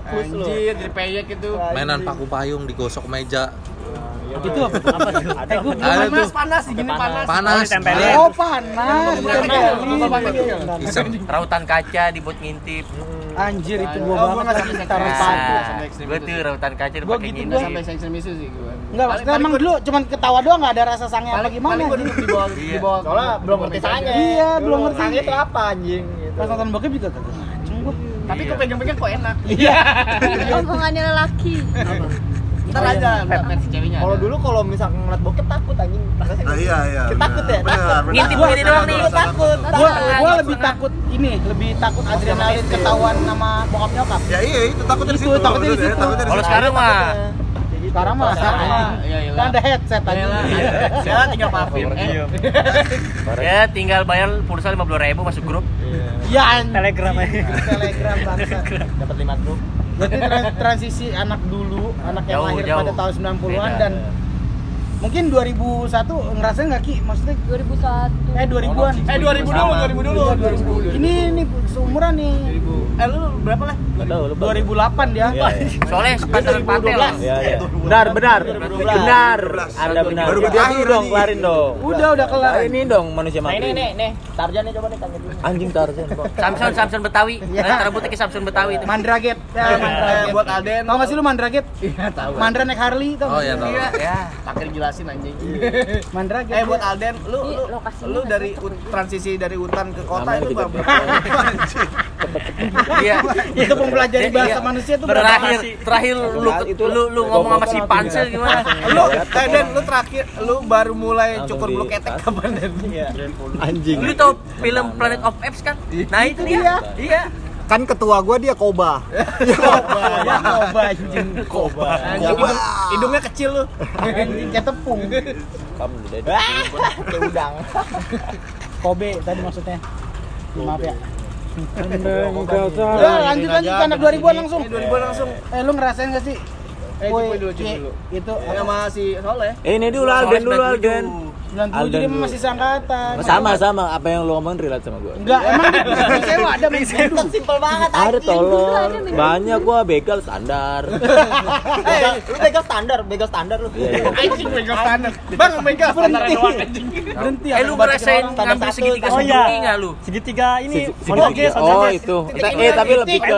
kuek. Anjir, jadi peyek itu. Mainan paku payung digosok meja. Itu apa? Apa tuh? Eh, gua belum Ada. Mas. panas sih gini panas. Panas. Oh, panas. Iseng. Rautan kaca dibuat ngintip. Anjir, itu gua gua banget. Taruh ekstrim. paku. Sampai ekstrim Gue itu tuh rautan kaca Gua dipakai gitu ngintip. doang. sampai ekstrim itu sih gua. Enggak, maksudnya emang dulu cuman ketawa doang enggak ada rasa sangnya apa gimana. paling gua duduk di bawah di bawah. Soalnya belum ngerti sangnya. Iya, belum ngerti. Sangnya itu apa anjing gitu. Pas nonton bokep juga kagak Tapi kok pegang-pegang kok enak. Iya. Omongannya lelaki. Ntar aja ntar versi ceweknya. Kalau dulu kalau misalkan ngeliat bokep takut anjing. Nah, iya iya. Takut ya? Ngintip gini doang nih. Takut, takut. Gua gua lebih takut ini, lebih takut adrenalin ketahuan sama bokap nyokap. Ya iya itu takut dari Itu, situ. takutnya di situ. takutnya dari Kalau sekarang mah Sekarang mah Sekarang mah, iya, iya. Kan ada headset aja. Ya tinggal parfum. Ya tinggal bayar pulsa lima puluh ribu masuk grup. Iya, anjing. Telegram aja. Telegram bangsa. dapat 5 grup. Berarti tra- transisi anak dulu, anak yang Jauh, lahir jauh. pada tahun 90-an Beda. dan mungkin 2001 ngerasain nggak Ki? Maksudnya 2001. eh 2000-an. eh 2000 dulu, 2000 dulu. Iya, 2000. Ini ini seumuran nih. Eh lu berapa lah? 2008 dia. Soalnya sepantaran patel. Iya, iya. [laughs] Benar, benar. Benar. Anda benar. Baru Dia berakhir dulu dong, kelarin dong. Udah udah kelar. Nah, ini dong manusia Nah, mati. ini nih, nih. Tarjan nih coba nih tanya dulu. Anjing Tarzan, Pak. Samson Samson Betawi. Iya. Eh, rambutnya kayak Samson Betawi itu. Mandraget. Ya, Mandraget. buat Alden. Tau gak sih lu Mandraget? Iya, tahu. Mandra naik Harley tau Oh iya tahu. Ya. Pakai jelasin anjing. [laughs] Mandraget. Eh buat iya. Alden, lu lu, dari transisi dari hutan ke kota itu berapa? [laughs] Iya. itu mempelajari bahasa Iya. manusia tuh berapa Terakhir terakhir lu lu lu ngomong sama si Pansel gimana? lu eh Den, lu terakhir lu baru mulai cukur bulu ketek kapan Den? Anjing. Lu tau film Planet of Apes kan? Nah itu dia. Iya. Kan ketua gua dia Koba. [laughs] Koba, ya koba anjing. Koba. Anjing, hidung, hidungnya kecil lu. Anjing kayak tepung. Kamu udah Kayak udang. [laughs] Kobe tadi maksudnya. Maaf ya. Udah, lanjut lanjut anak 2000-an langsung. Eh, 2000 langsung. Eh lu ngerasain gak sih? Eh, dulu, dulu. Itu sama si Soleh. Eh, ini dulu Alden dulu Alden. 97 Alden dia dulu. masih sangkatan. Sama sama apa yang lu ngomongin relate sama gua. Enggak, emang di sewa ada main sewa. Simpel banget Ada tolong. Banyak gua begal standar. [laughs] Eh, lu begal standar, begal standar lu. Iya, iya. Anjing begal standar. Bang, begal standar doang anjing. Berhenti. Eh lu ngerasain ngambil segitiga Oh. Suzuki enggak lu? Segitiga ini. Monoge, oh itu. Eh tapi lebih ke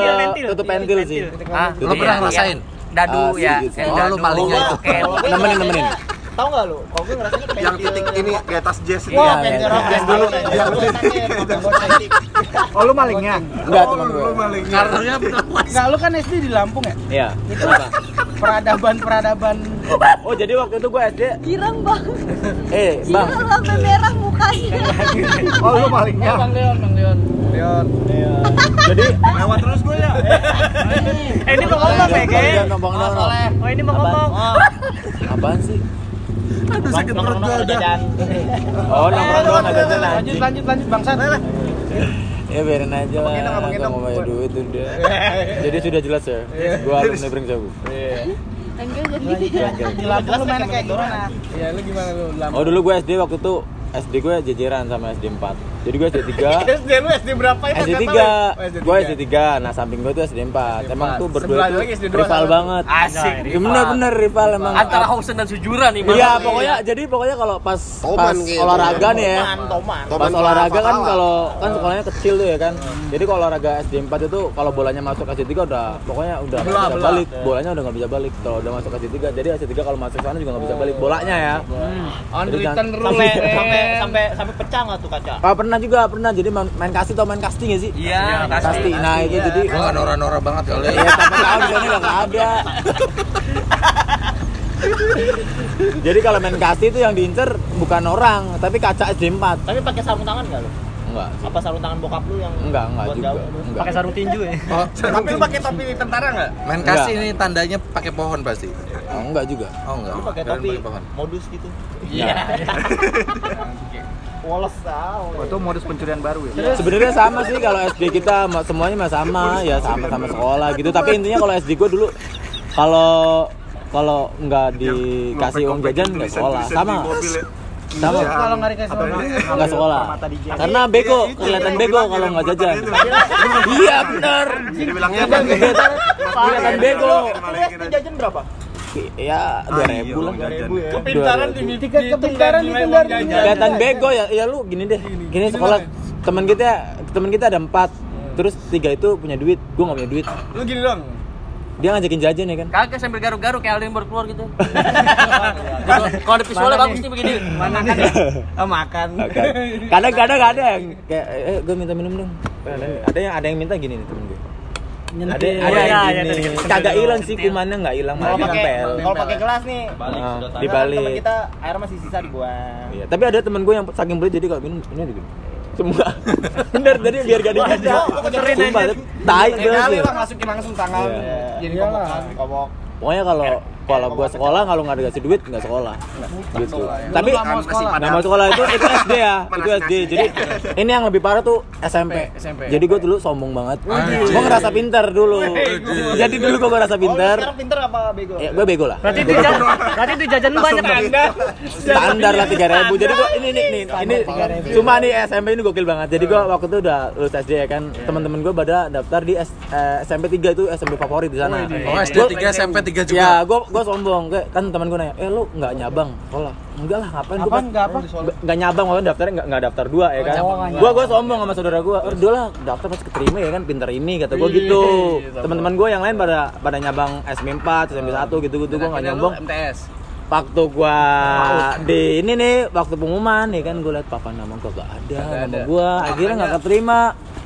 tutup pentil sih. Ah, Lo pernah ngerasain? Dadu Ah, ya. yang Oh, lu palingnya itu. Nemenin nemenin. Tahu nggak lu? Kalau gue ngerasanya kayak yang titik ini kayak tas jazz Iya, Wah, iya, pengen iya. rock dulu. Oh lu malingnya? Enggak teman gue. Karena bener Enggak, lu kan SD di Lampung ya? Iya. Itu peradaban-peradaban Oh jadi waktu itu gue SD. Girang bang, Eh bang. girang sampai merah mukanya. Oh lu malingnya? Bang Leon, Bang Leon. Jadi lewat terus gue ya Eh ini mau ngomong ngomong ngomong. Oh ini mau ngomong. Apaan sih? Aduh sakit perut gue udah. Oh nongkrong doang ada jalan. lanjut lanjut lanjut bangsat. Ya biarin aja lah. Gak mau bayar duit udah. Jadi sudah jelas ya. Gue alumni Brink Jabu. Enggak jadi. Di lu mainnya kayak gimana? Iya, lu gimana lu? Oh dulu gue SD waktu itu SD gue jajaran sama SD 4 Jadi gue SD 3 SD lu SD berapa ya? SD 3 Gue SD 3 Nah samping gue tuh SD 4 Emang tuh berdua dua rival banget Asik. Ya, Bener-bener rival emang Antara Hausen dan Sujuran nih. Iya pokoknya jadi pokoknya kalau pas pas gitu. olahraga nih ya. Pas olahraga kan kalau kan sekolahnya kecil tuh ya kan. Jadi kalau olahraga SD 4 itu kalau bolanya masuk SD 3 udah pokoknya udah nggak bisa balik. Bolanya udah nggak bisa balik. Kalau udah masuk SD 3 jadi SD 3 kalau masuk sana juga nggak bisa balik bolanya ya. Jadi rule. Sampai men. sampai sampai sampai pecah nggak tuh kaca? Ah, pernah juga pernah jadi main, main kasti atau main kasti nggak sih? Iya, Kasti. Nah, itu jadi Gue gak nora-nora banget kali. Iya, tapi tahu di sana nggak ada. [laughs] Jadi kalau main kasti itu yang diincer bukan orang, tapi kaca SD 4. Tapi pakai sarung tangan nggak lu? Enggak. Apa sarung tangan bokap lu yang Enggak, enggak buat juga. jauh? Enggak. Pakai sarung tinju ya. Oh, [laughs] Tapi lu pakai topi tentara enggak? main kasih ini tandanya pakai pohon pasti. Oh, enggak juga. Oh enggak. Lu pakai topi pakai pohon. modus gitu. Iya. [laughs] Woles tahu. Oh, itu modus pencurian baru ya? Sebenarnya sama sih kalau SD kita semuanya mah sama ya sama-sama sekolah gitu. Tapi intinya kalau SD gue dulu kalau kalau nggak dikasih uang jajan nggak sekolah sama. Sama. Kalau nggak dikasih sama ini? Nggak sekolah. Karena bego, kelihatan bego kalau nggak jajan. Iya benar. Jadi bilangnya Kelihatan kelihatan- kelihatan bego. jajan berapa? Ya dua ribu lah. Kepintaran Dua ribu. Tiket kepintaran dihitung dari Kelihatan bego ya. Ya lu gini deh. Gini sekolah teman kita teman kita ada empat. Terus tiga itu punya duit, gue nggak punya duit. Lu gini dong. Dia ngajakin jajan ya kan. Kagak sambil garuk-garuk kayak Alden baru keluar gitu. [laughs] Kalau ada visualnya bagus nih begini. mana kan ya? Oh, makan. Kadang-kadang ada yang [laughs] kayak eh gue minta minum dong. Ada yang ada yang minta gini nih temen gue. Ada Nyentil. ada Iya, yang gini. iya. Kagak hilang sih kumannya nggak hilang malah pakai nempel. kalau pakai gelas nih, Ah, Teman dibalik. kita air masih sisa dibuang. Iya, tapi ada temen gue yang saking pelit jadi kalau minum ini gini. Semua. [laughs] Bener tadi biar gak ada. Sumpah, tai. Kali ya. lah masukin langsung tangan. Iya. Jadi kobokan. kobok. Pokoknya kalau kalau gue sekolah kalau nggak dikasih duit nggak sekolah. Gitu. Tapi nggak mau sekolah? nggak mau sekolah itu itu SD ya, itu SD. Jadi ini yang lebih parah tuh SMP. SMP. Jadi gue dulu sombong banget. Gue ngerasa pinter dulu. Jadi dulu gue ngerasa Oh, pinter. pinter apa bego? Ya, gue bego lah. Berarti itu jajan, berarti itu jajan banyak Anda. Standar lah tiga ribu. Jadi gue ini nih nih ini cuma nih SMP ini gokil banget. Jadi gue waktu itu udah lulus SD ya kan. Teman-teman gue pada daftar di S- eh, SMP 3 itu SMP favorit di sana. Oh, SD 3, SMP 3 juga. Ya, gue gue sombong. Kayak kan teman gue nanya, "Eh, lu nggak nyabang sekolah?" Enggak lah, ngapain gue Apaan nggak nyabang waktu daftarnya nggak nggak daftar dua ya kan? Gue gue sombong sama saudara gue udah lah daftar pasti keterima ya kan? Pinter ini kata gue gitu. teman-teman gue yang lain pada pada nyabang SMP 4 SMP 1 gitu gitu gue nggak nyombong. MTS. waktu gua di ini nih waktu pengumuman nih kan gue liat papa nama gua gak ada nama gua akhirnya nggak keterima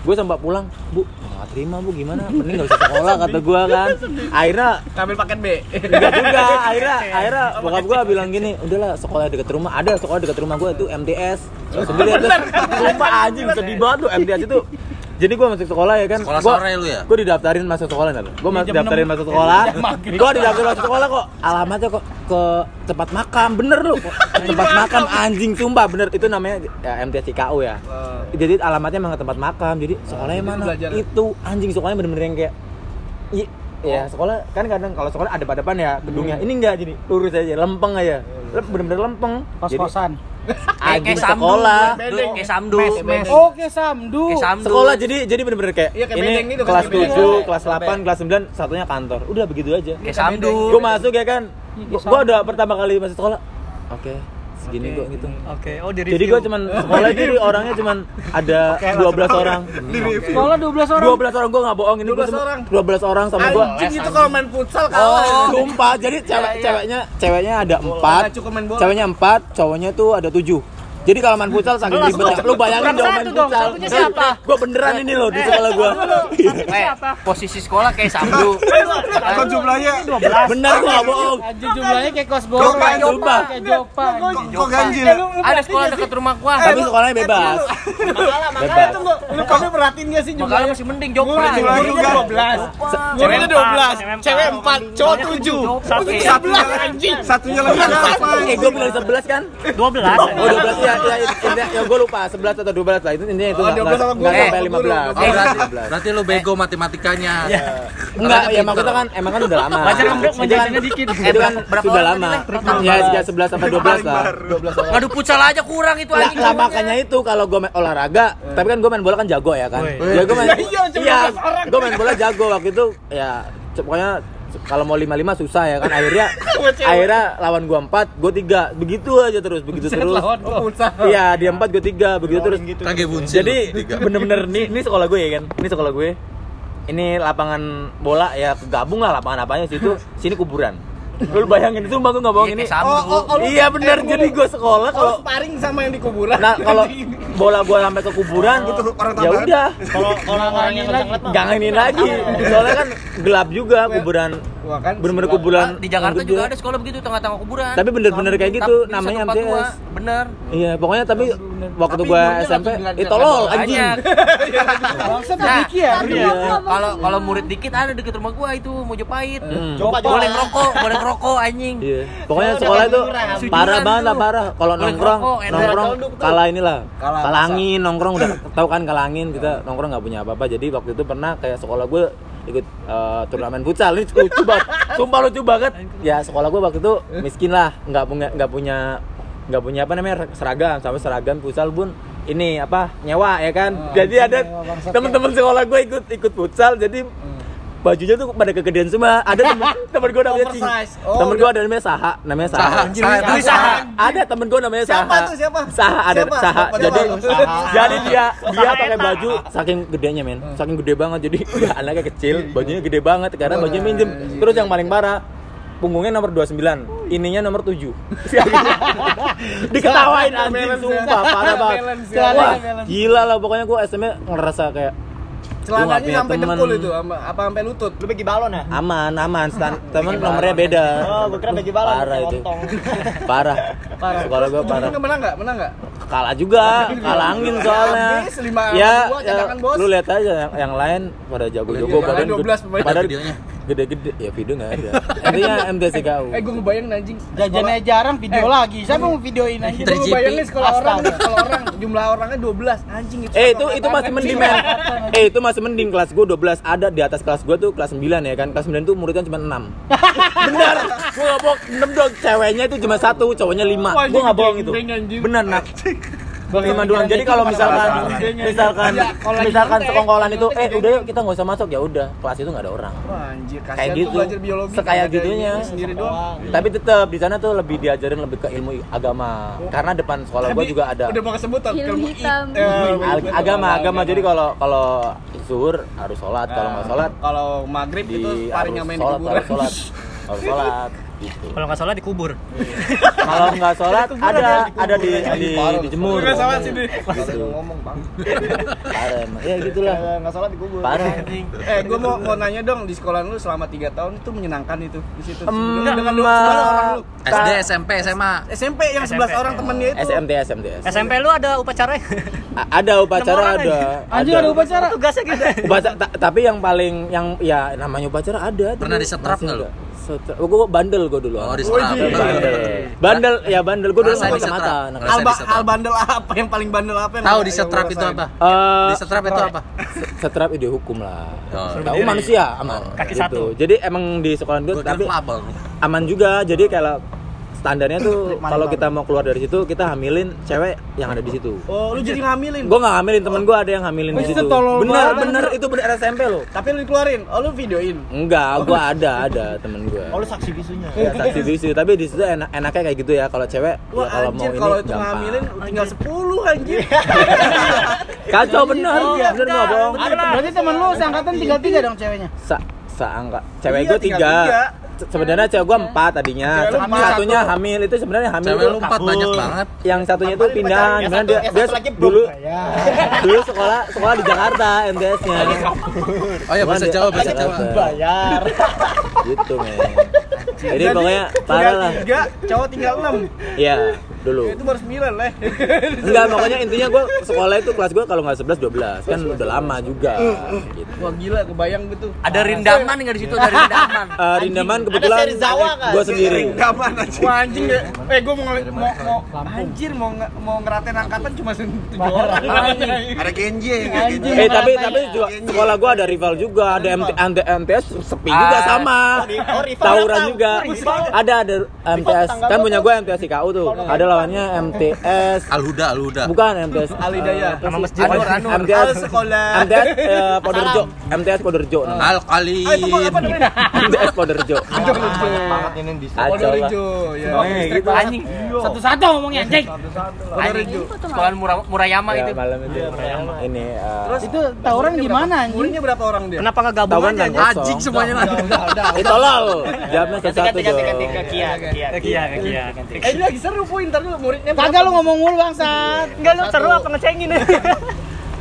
gue sempat pulang bu nggak terima bu gimana? Mending nggak usah sekolah kata gua kan. Akhirnya Ngambil paket B. enggak juga [laughs] akhirnya akhirnya bokap gua bilang gini udahlah sekolah deket rumah. Ada sekolah deket rumah gua itu MTS sebenarnya terus sumpah anjing sedih banget tuh MTS itu jadi gua masuk sekolah ya kan Sekolah gua, sore lu ya? gua didaftarin masuk sekolah ntar gua masuk daftarin masuk sekolah. [laughs] Gua didaftarin masuk sekolah kok. Alamatnya kok ke tempat makam. Bener lu. [laughs] Tempat makam anjing sumpah. Bener itu namanya ya, MTS CKU ya. Jadi alamatnya emang ke tempat makam. Jadi sekolahnya mana? itu anjing sekolahnya bener-bener yang kayak Iya, ya sekolah kan kadang kalau sekolah ada depan ya gedungnya. Ini enggak jadi lurus aja, lempeng aja. Bener-bener lempeng. Jadi Kos-kosan. Kayak sekolah. Kayak samdu. Oke, Samdu. Kayak samdu. Sekolah jadi jadi bener-bener kayak, Iya, kayak ini gitu kan, kelas kayak bedeng. 7, kelas 8, kelas 9, satunya kantor. Udah begitu aja. Kayak samdu. Gue masuk ya kan. Gue udah pertama kali masuk sekolah. Oke, segini kok gitu. Oke, oh di Jadi gue cuman sekolah jadi [laughs] orangnya cuman ada 12 orang. Sekolah 12 orang. 12 orang gue nggak bohong ini gue 12 orang sama gue. Anjing itu kalau main futsal Oh, kalah. sumpah. Jadi cewek ceweknya ceweknya ada empat, Nggak cukup main bola. ceweknya empat, cowoknya tuh ada tujuh. Jadi kalau main futsal saking ribet, lu bayangin dong main satu futsal. satunya siapa? Gue beneran ini loh di sekolah gue. Eh, posisi sekolah kayak samdu. Atau jumlahnya Bener gue gak bohong. Jumlahnya kayak kos. Sumpah, sumpah. Kayak Jopa. kok ganjil? Ada sekolah dekat rumah gua. Tapi sekolahnya bebas. Bebas. Lu kamu perhatiin gak sih Makanya masih mending Jogja. Jumlahnya juga. 12. Ceweknya 12, cewek 4, cowok 7. Satunya anjing. Satunya lagi apa? Eh, gue bilang 11 kan? 12. Oh, 12 ya, ya, ya, ya gue lupa 11 atau 12 lah itu intinya itu nggak nggak nggak sampai 15 Oh, Nggak berarti, 15. berarti lu bego matematikanya. Enggak, ya maksudnya kan emang kan udah lama. Baca kan, bacaannya dikit. Itu kan berapa sudah lama. Ya, ya 11 sampai 12 lah. 12 orang. Ngadu futsal aja kurang itu anjing. lah makanya itu kalau gue main olahraga, tapi kan gue main bola kan jago ya kan. Ya gue main Iya, gue main bola jago waktu itu ya pokoknya kalau mau 55 susah ya kan. Akhirnya [laughs] akhirnya lawan gua 4 gua 3 begitu aja terus begitu terus. iya dia 4 gua 3 begitu terus. Kage buncil. jadi Tiga. bener-bener nih ini sekolah gue ya kan ini sekolah gue. Ini lapangan bola ya gabung lah lapangan apanya sih itu. Sini kuburan lu bayangin sumpah gue nggak bohong Iya, ini kayak samdu. iya bener jadi gue sekolah kalau sparring sama yang di kuburan. nah kalau [laughs] bola gua sampai ke kuburan Butuh orang ya udah Kalau kalau orang yang nggak ngeliat mah. jangan ini lagi soalnya kan gelap juga kuburan Wah kan. bener-bener kuburan Di Jakarta juga ada sekolah begitu tengah-tengah kuburan. tapi bener-bener kayak gitu namanya. MTS Bener. iya pokoknya tapi waktu gurunya SMP itu tolol Banyak. anjing [laughs] Bangsat Nah, Diki ya. Kalau kalau murid dikit ada deket rumah gua itu Mojopahit. Hmm. Coba Boleh ngerokok, boleh ngerokok anjing. Iya. Pokoknya sekolah itu parah banget lah parah. Kalau nongkrong, nongkrong kalah inilah. Kalah Kalah angin, nongkrong udah [laughs] tahu kan kalah angin kita nongkrong nggak punya apa-apa. Jadi waktu itu pernah kayak sekolah gue ikut eh, turnamen futsal ini lucu banget. Sumpah lucu banget. Ya sekolah gue waktu itu miskin lah, nggak punya nggak punya nggak punya apa namanya seragam sampai seragam futsal pun ini apa nyewa ya kan jadi ada bangsat teman-teman sekolah gue ikut ikut futsal jadi bajunya tuh pada kegedean semua. Ada temen [laughs] temen gue namanya Cing. Oh, temen gue ada namanya Saha. Namanya Saha Saha, Saha. Itu Anjir, Saha. ada temen gue namanya Saha. Siapa tuh, siapa? Saha ada Siapa? Saha. Siapa? jadi? Saha. [laughs] jadi dia dia pakai baju saking gedenya men. Saking gede banget. Jadi udah [laughs] anaknya kecil bajunya gede banget. Karena bajunya minjem. Terus yang paling parah punggungnya nomor 29 ininya nomor 7 diketawain anjing. Sumpah parah banget. wah gila lah. Pokoknya gue SMA ngerasa kayak Celananya sampai temen. dengkul itu, ama- apa sampai lutut? Lu bagi balon ya? aman aman [laughs] Stan- temen nomornya beda Oh, gua kira bagi balon, parah itu [laughs] parah Parah. sekolah gue parah menang nggak? Menang nggak? kalah juga kalah angin soalnya Habis, lima ya, dua, ya bos. lu lihat aja yang, yang lain pada jago-jago pada ada 12 pemain. pada gede-gede ya video nggak ada intinya [laughs] MTSKU Eh, gue ngebayang anjing. Jajannya jarang video lagi. Siapa mau videoin aja? Gue ngebayangin sekolah orang nih, sekolah orang jumlah orangnya 12 anjing itu. Eh itu itu masih mending men. Eh itu masih mending kelas gue 12 ada di atas kelas gue tuh kelas 9 ya kan. Kelas 9 tuh muridnya cuma 6. Benar. Gue gak bohong 6 dong. Ceweknya itu cuma satu, cowoknya 5. Wah, Gue gak bohong itu. Benar nak. Doang. Jadi kalau misalkan misalkan Ya, misalkan sekongkolan itu kontek eh udah yuk kita nggak usah masuk ya udah kelas itu nggak ada orang. Wah, anjir, kasihan Kayak gitu. belajar biologi. Sekayak ada gitunya. ini Sendiri doang. Tapi tetap di sana tuh lebih diajarin lebih ke ilmu agama. Karena depan sekolah gue Tadi juga ada Udah mau Ilmu hitam. it- eh, Ag- agama agama jadi kalau kalau zuhur harus sholat kalau nggak sholat kalau maghrib itu paling harus main di sholat kuburan. harus sholat harus sholat [laughs] gitu Kalau nggak salah dikubur. kalau nggak sholat ada ada di di dijemur Nggak salah sini. gitu ngomong, Bang. parah emang ya gitulah Enggak salah dikubur. parah Eh, gue mau mau nanya dong di sekolah lu selama 3 tahun itu menyenangkan itu di situ. Dengan lu ma- 11 orang lu. SD, SMP, SMA. SMP yang 11 orang temennya itu. SMTS SMTS SMP lu ada upacara? Ada upacara ada Anjing ada upacara. Tugasnya gitu. upacara ta- tapi yang paling yang ya namanya upacara ada Pernah disetrap nggak lu? Setrap. Oh, gue bandel gue dulu. Oh, anaknya. disetrap. Bandel. Bandel, ya bandel gue dulu kacamata. Ngerasain Al, al bandel apa yang paling bandel apa yang Tahu yang di setrap lu itu apa? Eh, [laughs] Di setrap itu apa? setrap ide hukum lah. Oh. Tahu manusia aman. Kaki Gitu. satu. Jadi emang di sekolah gue tapi aman juga. Jadi kalau standarnya tuh kalau kita mau keluar dari situ kita hamilin cewek yang ada di situ. Oh, lu jadi ngamilin. Gue nggak hamilin temen gue ada yang hamilin di itu situ. Bener bener itu bener SMP loh. Tapi lu dikeluarin. Oh, lu videoin. Enggak, gue ada ada temen gue. Oh, lu saksi bisunya. Ya, saksi bisu tapi di situ enak enaknya kayak gitu ya kalau cewek Wah, ya kalau mau anjir ini kalau itu gampang. ngamilin tinggal 10 anjir. kacau bener bener nggak bohong Berarti temen lu seangkatan tinggal tiga dong ceweknya. Seangka cewek Iya, gue tiga tiga. Se- sebenarnya cewek gue empat tadinya empat, satunya satu. hamil itu sebenarnya hamil Cewek lu empat banyak banget. yang satunya itu pindah satu- dia yang dia belum dulu bayar. [laughs] dulu sekolah sekolah di Jakarta MTS-nya Oh ya bahasa Jawa, bahasa Jawa. Bayar. [laughs] gitu men jadi pokoknya parah lah Tiga, cowok tinggal 6. iya dulu Itu baru 9 lah. [laughs] enggak pokoknya intinya gue sekolah itu kelas gue kalau nggak 11 12 kan udah lama juga gitu Wah gila, kebayang gitu. Ada rindaman nggak di situ? Ada rindaman. [laughs] Eh, Rindaman kebetulan Ada Serizawa kan? gue sendiri Rindaman anjing. Wah anjing deh. Eh gua mau ngeli- mau, mau anjir mau mau ngeratain angkatan cuma 7 orang. Ada ya, Genji. Eh tapi tapi juga sekolah gua ada rival juga, ada MT, MT, MTS sepi juga Ah. sama. Oh, Tawuran tahu. juga. Ada ada MTS kan punya gua MTS IKU tuh. Ada lawannya MTS Alhuda, Alhuda. bukan MTS [laughs] Alidaya. nama masjid. Anur, Anur. MTS Al sekolah. MTS eh, Poderjo MTS Poderjo namanya. Alkalin. Itu apa apa namanya? MTS Poderjo Banget ini di ya. gitu. Anjing. Satu-satu ngomongnya anjing. Murayama Ya, itu. malam itu ini eh, Itu tawuran gimana anjing? Muridnya berapa orang dia? Kenapa nggak gabung aja? anjing? semuanya lah. Eh tolol. Jawabnya satu-satu ke Kia, ke Kia. Iya, iya, ganti. Eh ini lagi seru poin ntar dulu muridnya. Kagak lu ngomong mulu bangsat. Enggak lu seru apa ngecengin? [laughs]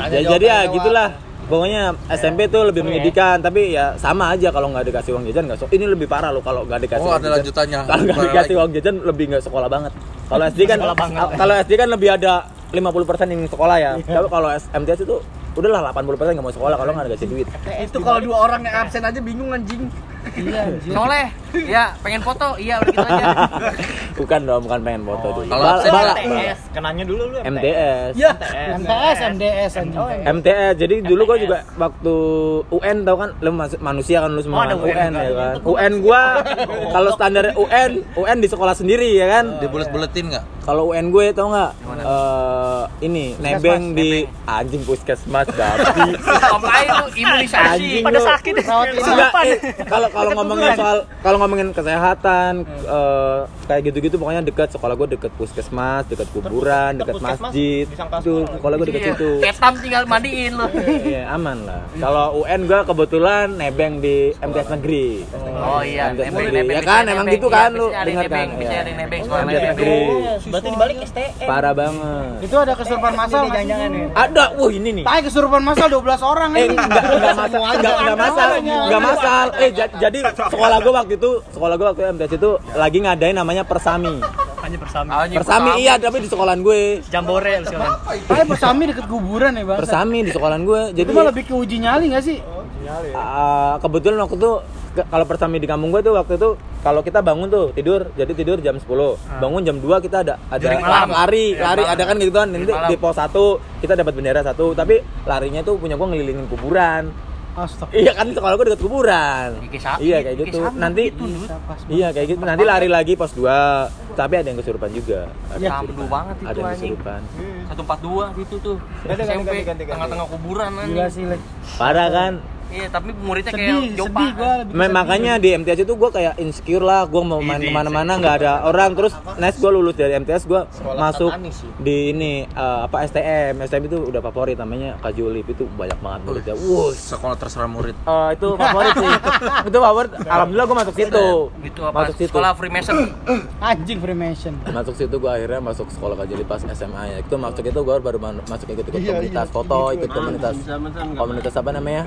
Ya, jadi ya gitulah. Pokoknya SMP tuh lebih menyedihkan, tapi ya sama aja kalau nggak dikasih uang jajan nggak so. Ini lebih parah loh kalau nggak dikasih. Oh, uang ada jajan. lanjutannya. Kalau nggak dikasih lagi? uang jajan lebih nggak sekolah banget. Kalau SD kan, [laughs] kalau SD kan lebih ada 50% yang sekolah ya. Tapi kalau MTS itu udahlah 80% nggak mau sekolah kalau nggak dikasih duit. Itu kalau dua orang yang absen aja bingung anjing. Iya [laughs] anjir. Soleh, iya pengen foto, iya udah gitu aja. [laughs] Bukan dong, bukan pengen foto tuh. Kalau Bal- absen bala- MTS. Kenanya dulu lu MTS. Ya, MTS, MDS anjing. MTS. Jadi dulu gua juga waktu UN tau kan lu manusia kan lu semua Oh, kan? UN UN juga. ya kan. UN gua [laughs] kalau standar UN, UN di sekolah sendiri ya kan. Dibulet-buletin nggak? Kalau UN gue tau nggak? Eh, ini nebeng di anjing puskesmas babi. Ngapain lu imunisasi? Anjing Pada sakit. Eh, kalau kalau ngomongin soal kalau ngomongin kesehatan eh, kayak gitu-gitu pokoknya dekat sekolah gue dekat puskesmas, dekat kuburan, dekat masjid. Itu sekolah. gue dekat Iya, situ. Ketam tinggal mandiin lu. Iya, aman lah. Kalau UN gue kebetulan nebeng di MTS negeri. Oh iya, MTS nebeng, negeri. Ya kan, emang gitu Iya, kan lu dengar kan? Iya. ada nebeng, sekolah MTS negeri. Berarti dibalik STM. Parah banget. Itu ada kesurupan masal jangan-jangan ya. Ada, wah ini nih. Tai kesurupan masal 12 orang Eh ini. enggak enggak masal enggak enggak masal enggak masal eh jadi sekolah gue waktu itu sekolah gue waktu MTS itu lagi ngadain namanya persami Hanya bersama. Anjing, persami iya tapi di sekolahan gue Jambore sekarang. Tai bersami deket kuburan ya, Bang. persami di sekolahan gue jadi Itu lebih ke uji nyali nggak sih? ah, kebetulan waktu itu kalau persami di kampung gue tuh waktu itu kalau kita bangun tuh tidur jadi tidur jam 10 bangun jam 2 kita ada ada malam. lari Jaring lari malam. ada kan gitu kan nanti di pos 1 kita dapat bendera satu tapi larinya tuh punya gue ngelilingin kuburan Astaga. Iya kan sekolah gue deket kuburan. Ike sa- Iya kayak Ike gitu. sama Nanti gitu, Dut. Iya kayak gitu. Nanti lari lagi pos 2. Tapi ada yang kesurupan juga. Ada Ya, kesurupan. banget itu, Ada yang anjing. kesurupan. 142 gitu tuh. Ganti, SMP tengah-tengah kuburan anjing. Gila sih. Parah kan? Iya, tapi muridnya kayak Sedih, jopa. sedih gua lebih Ma- makanya di MTS itu gue kayak insecure lah. Gue mau main ke mana-mana nggak ada orang. Terus next gue lulus dari MTS gue masuk di ini eh, apa STM. STM itu udah favorit namanya Kajulip itu banyak banget muridnya. Wuh. Sekolah terserah murid. Eh, itu favorit sih. [laughs] itu favorit. Alhamdulillah gue masuk situ. Itu apa? Masuk situ. Sekolah Freemason. Anjing Freemason. masuk situ gue akhirnya masuk sekolah kajili pas SMA ya itu masuk itu gue baru masuk ikut ikut komunitas foto ikut komunitas komunitas apa namanya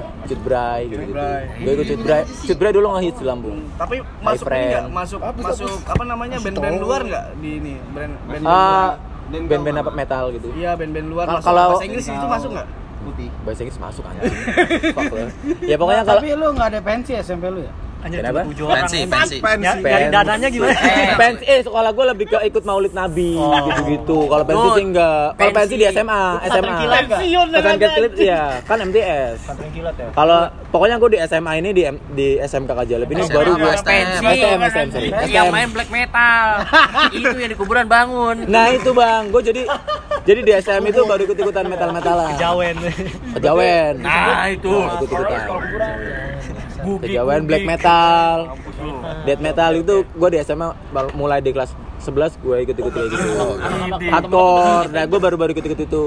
cutbray gitu gitu gue ikut cutbray. Cutbray dulu ngehits di Lampung Tapi masuk ini friend. nggak? Masuk masuk apa namanya? Band-band luar nggak di ini? Band band ah band-band apa? Metal gitu. Iya band-band luar. Kalau- masuk. kalau- bahasa Inggris itu masuk nggak? bahasa Inggris masuk lu. [laughs] ya pokoknya kalau Tapi lu nggak ada pensi SMP lu ya? Hanya Kenapa? tujuh orang. Pensi, pensi. Nyari nyari dananya gimana? pensi eh sekolah gue lebih ke ikut maulid nabi gitu gitu kalau pensi sih enggak kalau pensi di Pensi. SMA SMA kilat nggak? pesantren kilat iya kan MTS kalau pokoknya gue di SMA ini di M- di SMK Kajalep ini SMA baru gue? Pensi. STM STM sorry. Yang STM. main black metal. itu yang di kuburan bangun. Nah itu bang, gue jadi jadi di SM itu baru ikut ikutan metal metalan. Jawen. Kejawen. Nah, itu. ikut ikutan. Kejawen black metal, death metal itu gue di SMA mulai di kelas 11 gue ikut ikut kayak gitu. Hardcore, nah gue baru baru ikut ikut itu.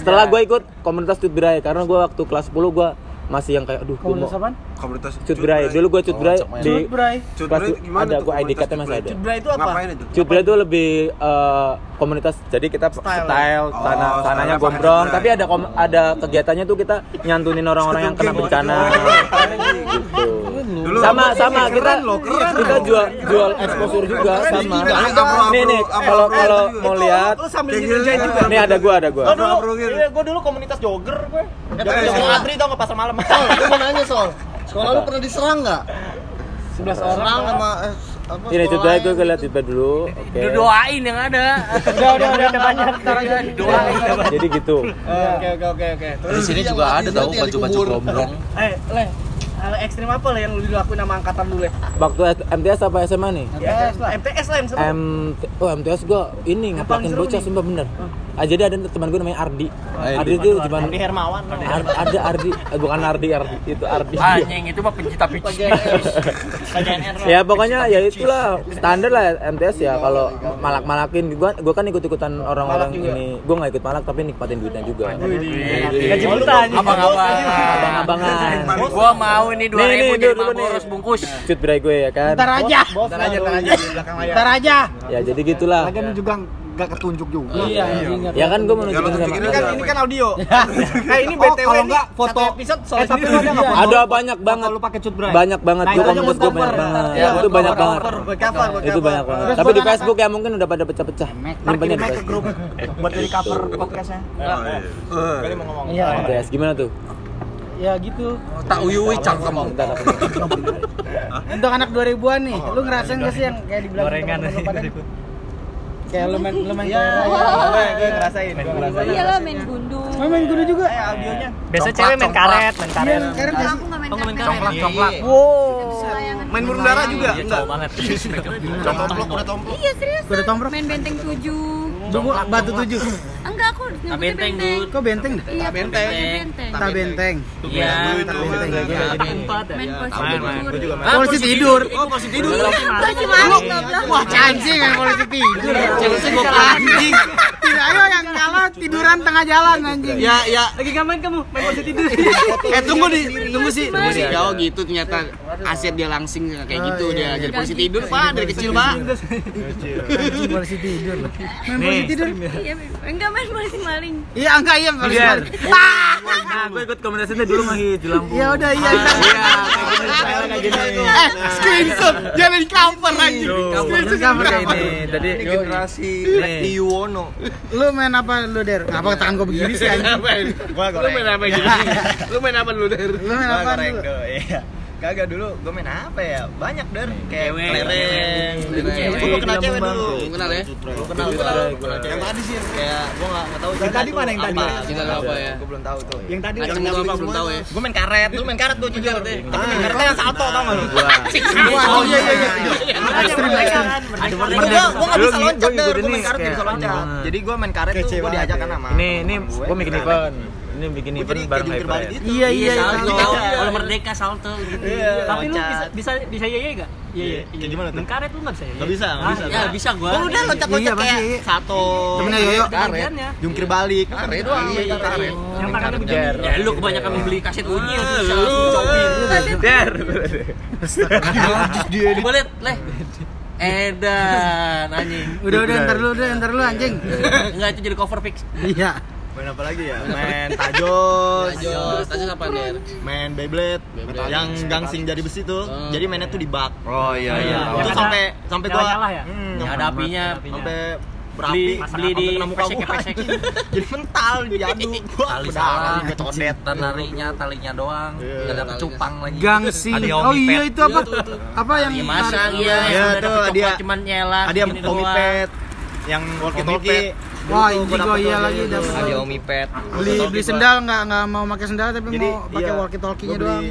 Setelah gue ikut komunitas Tutbray karena gue waktu kelas 10 gue masih yang kayak aduh gue mau Komunitas Cutbray dulu gue Cutbray Oh, di Cutbray. Cutbray kelas- gimana ada gue ID cardnya masih ada. Cutbray itu apa? ngapain itu? Cutbray itu lebih eh, komunitas. Jadi kita style, Oh, tanah style tanahnya gombrong tapi ada kom- ada kegiatannya tuh kita nyantunin orang-orang yang kena bencana. Gitu. Dulu- sama sama. Keren kita loh, keren kita jual jual exposure juga sama. Nih nih kalau kalau mau lihat nih ada gua ada gua. Oh, dulu, gitu. iya, gua dulu komunitas jogger gue. Eh, Jogger Adri tau nggak pasar malam? Sol, gue mau nanya Sol. Sekolah lu pernah diserang nggak? 11 Serang orang. sama eh, apa? ini Cutbray gue lain? lihat Cutbray dulu oke Doain yang ada. [laughs] Udah, udah, udah, udah banyak. Ntar aja. Doain. jadi gitu Oke oke oke oke. Di sini juga ada yang baju-baju gombrong. [laughs] Eh, leh. Hal ekstrim apa lah yang lu dilakuin sama angkatan dulu, leh? waktu MTS apa SMA nih MTS lah. MTS lah yang seru. Oh MTS gua ini seru bocah sumpah bener. Ah, jadi ada teman gue namanya Ardi. Ayo, Ardi itu cuma Di Hermawan. Ar- ada Ardi, eh, bukan Ardi, Ardi itu Ardi. Anjing itu mah pencipta pici. ya pokoknya ya itulah standar lah MTS ya kalau malak-malakin gua gua kan ikut-ikutan orang-orang ini. Gua nggak ikut malak tapi nikmatin duitnya juga. Gaji buta anjing. Abang-abang. Abang-abangan. Gua mau ini dua ribu dulu, jadi dulu nih. Marlboro sebungkus. Cut berai gue ya kan. Ntar aja. Ntar aja, ntar aja di belakang layar. Ntar aja. Ya jadi gitulah. Lagian juga nggak ketunjuk juga. Iya, anjing. Ya kan gua mau Ya, nunjukin sama Ini kan ini kan audio. eh [laughs] ini Oh, BTW kalau nih, nggak foto- satu episode soal Eh, tapi sendiri. lu ada foto? Ada banyak banget. Lu pakai cut bray. Banyak banget. Nah, Gua itu aja komunitas buat gue banyak banget. Ya, Itu banyak banget. Itu banyak banget tapi di? Facebook ya mungkin udah pada pecah-pecah nyimpennya di Facebook grup buat jadi cover podcastnya. Oh, iya. Kali mau ngomong. Iya. MTS gimana tuh ya gitu. Tak uyui cangkem. Untuk anak 2000-an nih, lu ngerasain gak sih yang kayak dibilang Gorengan pada? Kayak lu main lu main Iya, iya, ya. gue gue ngerasain. Gue ngerasain. Iya lah main gundu. Main main gundu juga. Eh, audionya. Biasa cewek main karet, main karet. Iya, karet aku nggak main Oh, main karet. karet. Coklat. Layangan. Main burung dara juga? Iya, Enggak. banget. Tomplok udah tomplok. Iya serius. Main benteng 7 Buku batu tujuh. Enggak aku nyebutnya benteng, benteng. Kok benteng? Iya, benteng. benteng. Tak benteng. Iya. Tak benteng. Tak empat ya. Main polisi Main, main. tidur. Gue juga main. Polisi tidur. Oh, polisi tidur. Polisi maling goblok. Wah, anjing yang polisi tidur. Anjing. Tidak, ayo yang kalah tiduran tengah jalan anjing. Ya, ya. Lagi ngapain kamu? Main polisi tidur. Eh, tunggu di tunggu sih. Tunggu sih, oh gitu ternyata aset dia langsing kayak Oh, gitu iya, dia jadi iya. polisi tidur pak dari kecil pak Anjing polisi tidur. Main polisi tidur. Iya, enggak main polisi maling. Iya, enggak iya polisi. Biar. tidur. Ah! Nah, gue ikut komunitasnya dulu lagi di Lampung. Ya udah iya. ntar. eh screenshot jangan di cover anjing Screenshot cover ini. Tadi Generasi Yuwono. Lu main apa lu Der? Apa tangan gua begini sih anjing? Gua lu main apa gitu lu main apa lu dari Lu main apa goreng tuh, iya. Kagak dulu, gue main apa ya? Banyak der, kayak Cewek, kelereng. Gue kenal cewek dulu. Lu kenal ya Gue kenal, gue kenal. Yang tadi sih, kayak gue nggak nggak tahu. Yang tadi mana yang tadi? Cinta lu apa ya Gue belum tahu tuh. Yang tadi ngaceng lu apa belum tahu ya Gue main karet, dulu main karet gue jujur. Tapi main karetnya yang salto tau nggak lu? [laughs] Oh iya iya iya. Ekstrim. Gue gue nggak bisa Lu loncat der, gue ini main karet nggak bisa loncat. Jadi gue main karet tuh gue diajak kan sama. Ini ini gue bikin event. Ini bikin Gue event bareng Hyper. balik gitu. Iya iya. Salto. iya. Kalau merdeka salto gitu. Iya, Tapi lu bisa bisa bisa yeye enggak? Yeye. Kayak gimana tuh? Main karet lu enggak bisa yeye? Nggak bisa, nggak Ah, bisa. Ya bisa gua. Udah loncat-loncat Iya, kayak satu. Temennya Yoyo. Bagiannya. Jungkir balik. karet doang Iya, iya, karet Yang tangannya begini. Ya lu kebanyakan beli kaset unyi Ah, lu. coping. Der. Coba lihat, leh. Edan anjing. Udah udah ntar lu udah ntar lu anjing. Enggak itu jadi cover fix. Iya. Main apa lagi ya? Main tajos. Tajos, tajos apa der? Main Beyblade, Beyblade. yang gangsing jadi besi tuh. Oh. Jadi mainnya tuh di bak. Oh iya Iya, Yang itu sampai sampai gua nyala-nyala ya? Hmm, Yang ada apinya. sampai Beli berapi beli di sampai kena muka pesek gua. pesek. [laughs] Jadi mental jadu gua. [laughs] Tali Udah, salah, codet. dan narinya talinya doang, Iya. nggak ada cupang lagi. Gangsing. Oh iya itu apa? Apa yang Iya masang iya. Iya, tuh, dapet dia- cuman nyelak. Ada yang gini Omi doang. Pet, yang walkie talkie. Wah, gua iya lagi dapet. Ada Omi Pet. Beli beli sendal nggak nggak mau pakai sendal tapi Jadi mau pakai iya, walkie talkie-nya doang.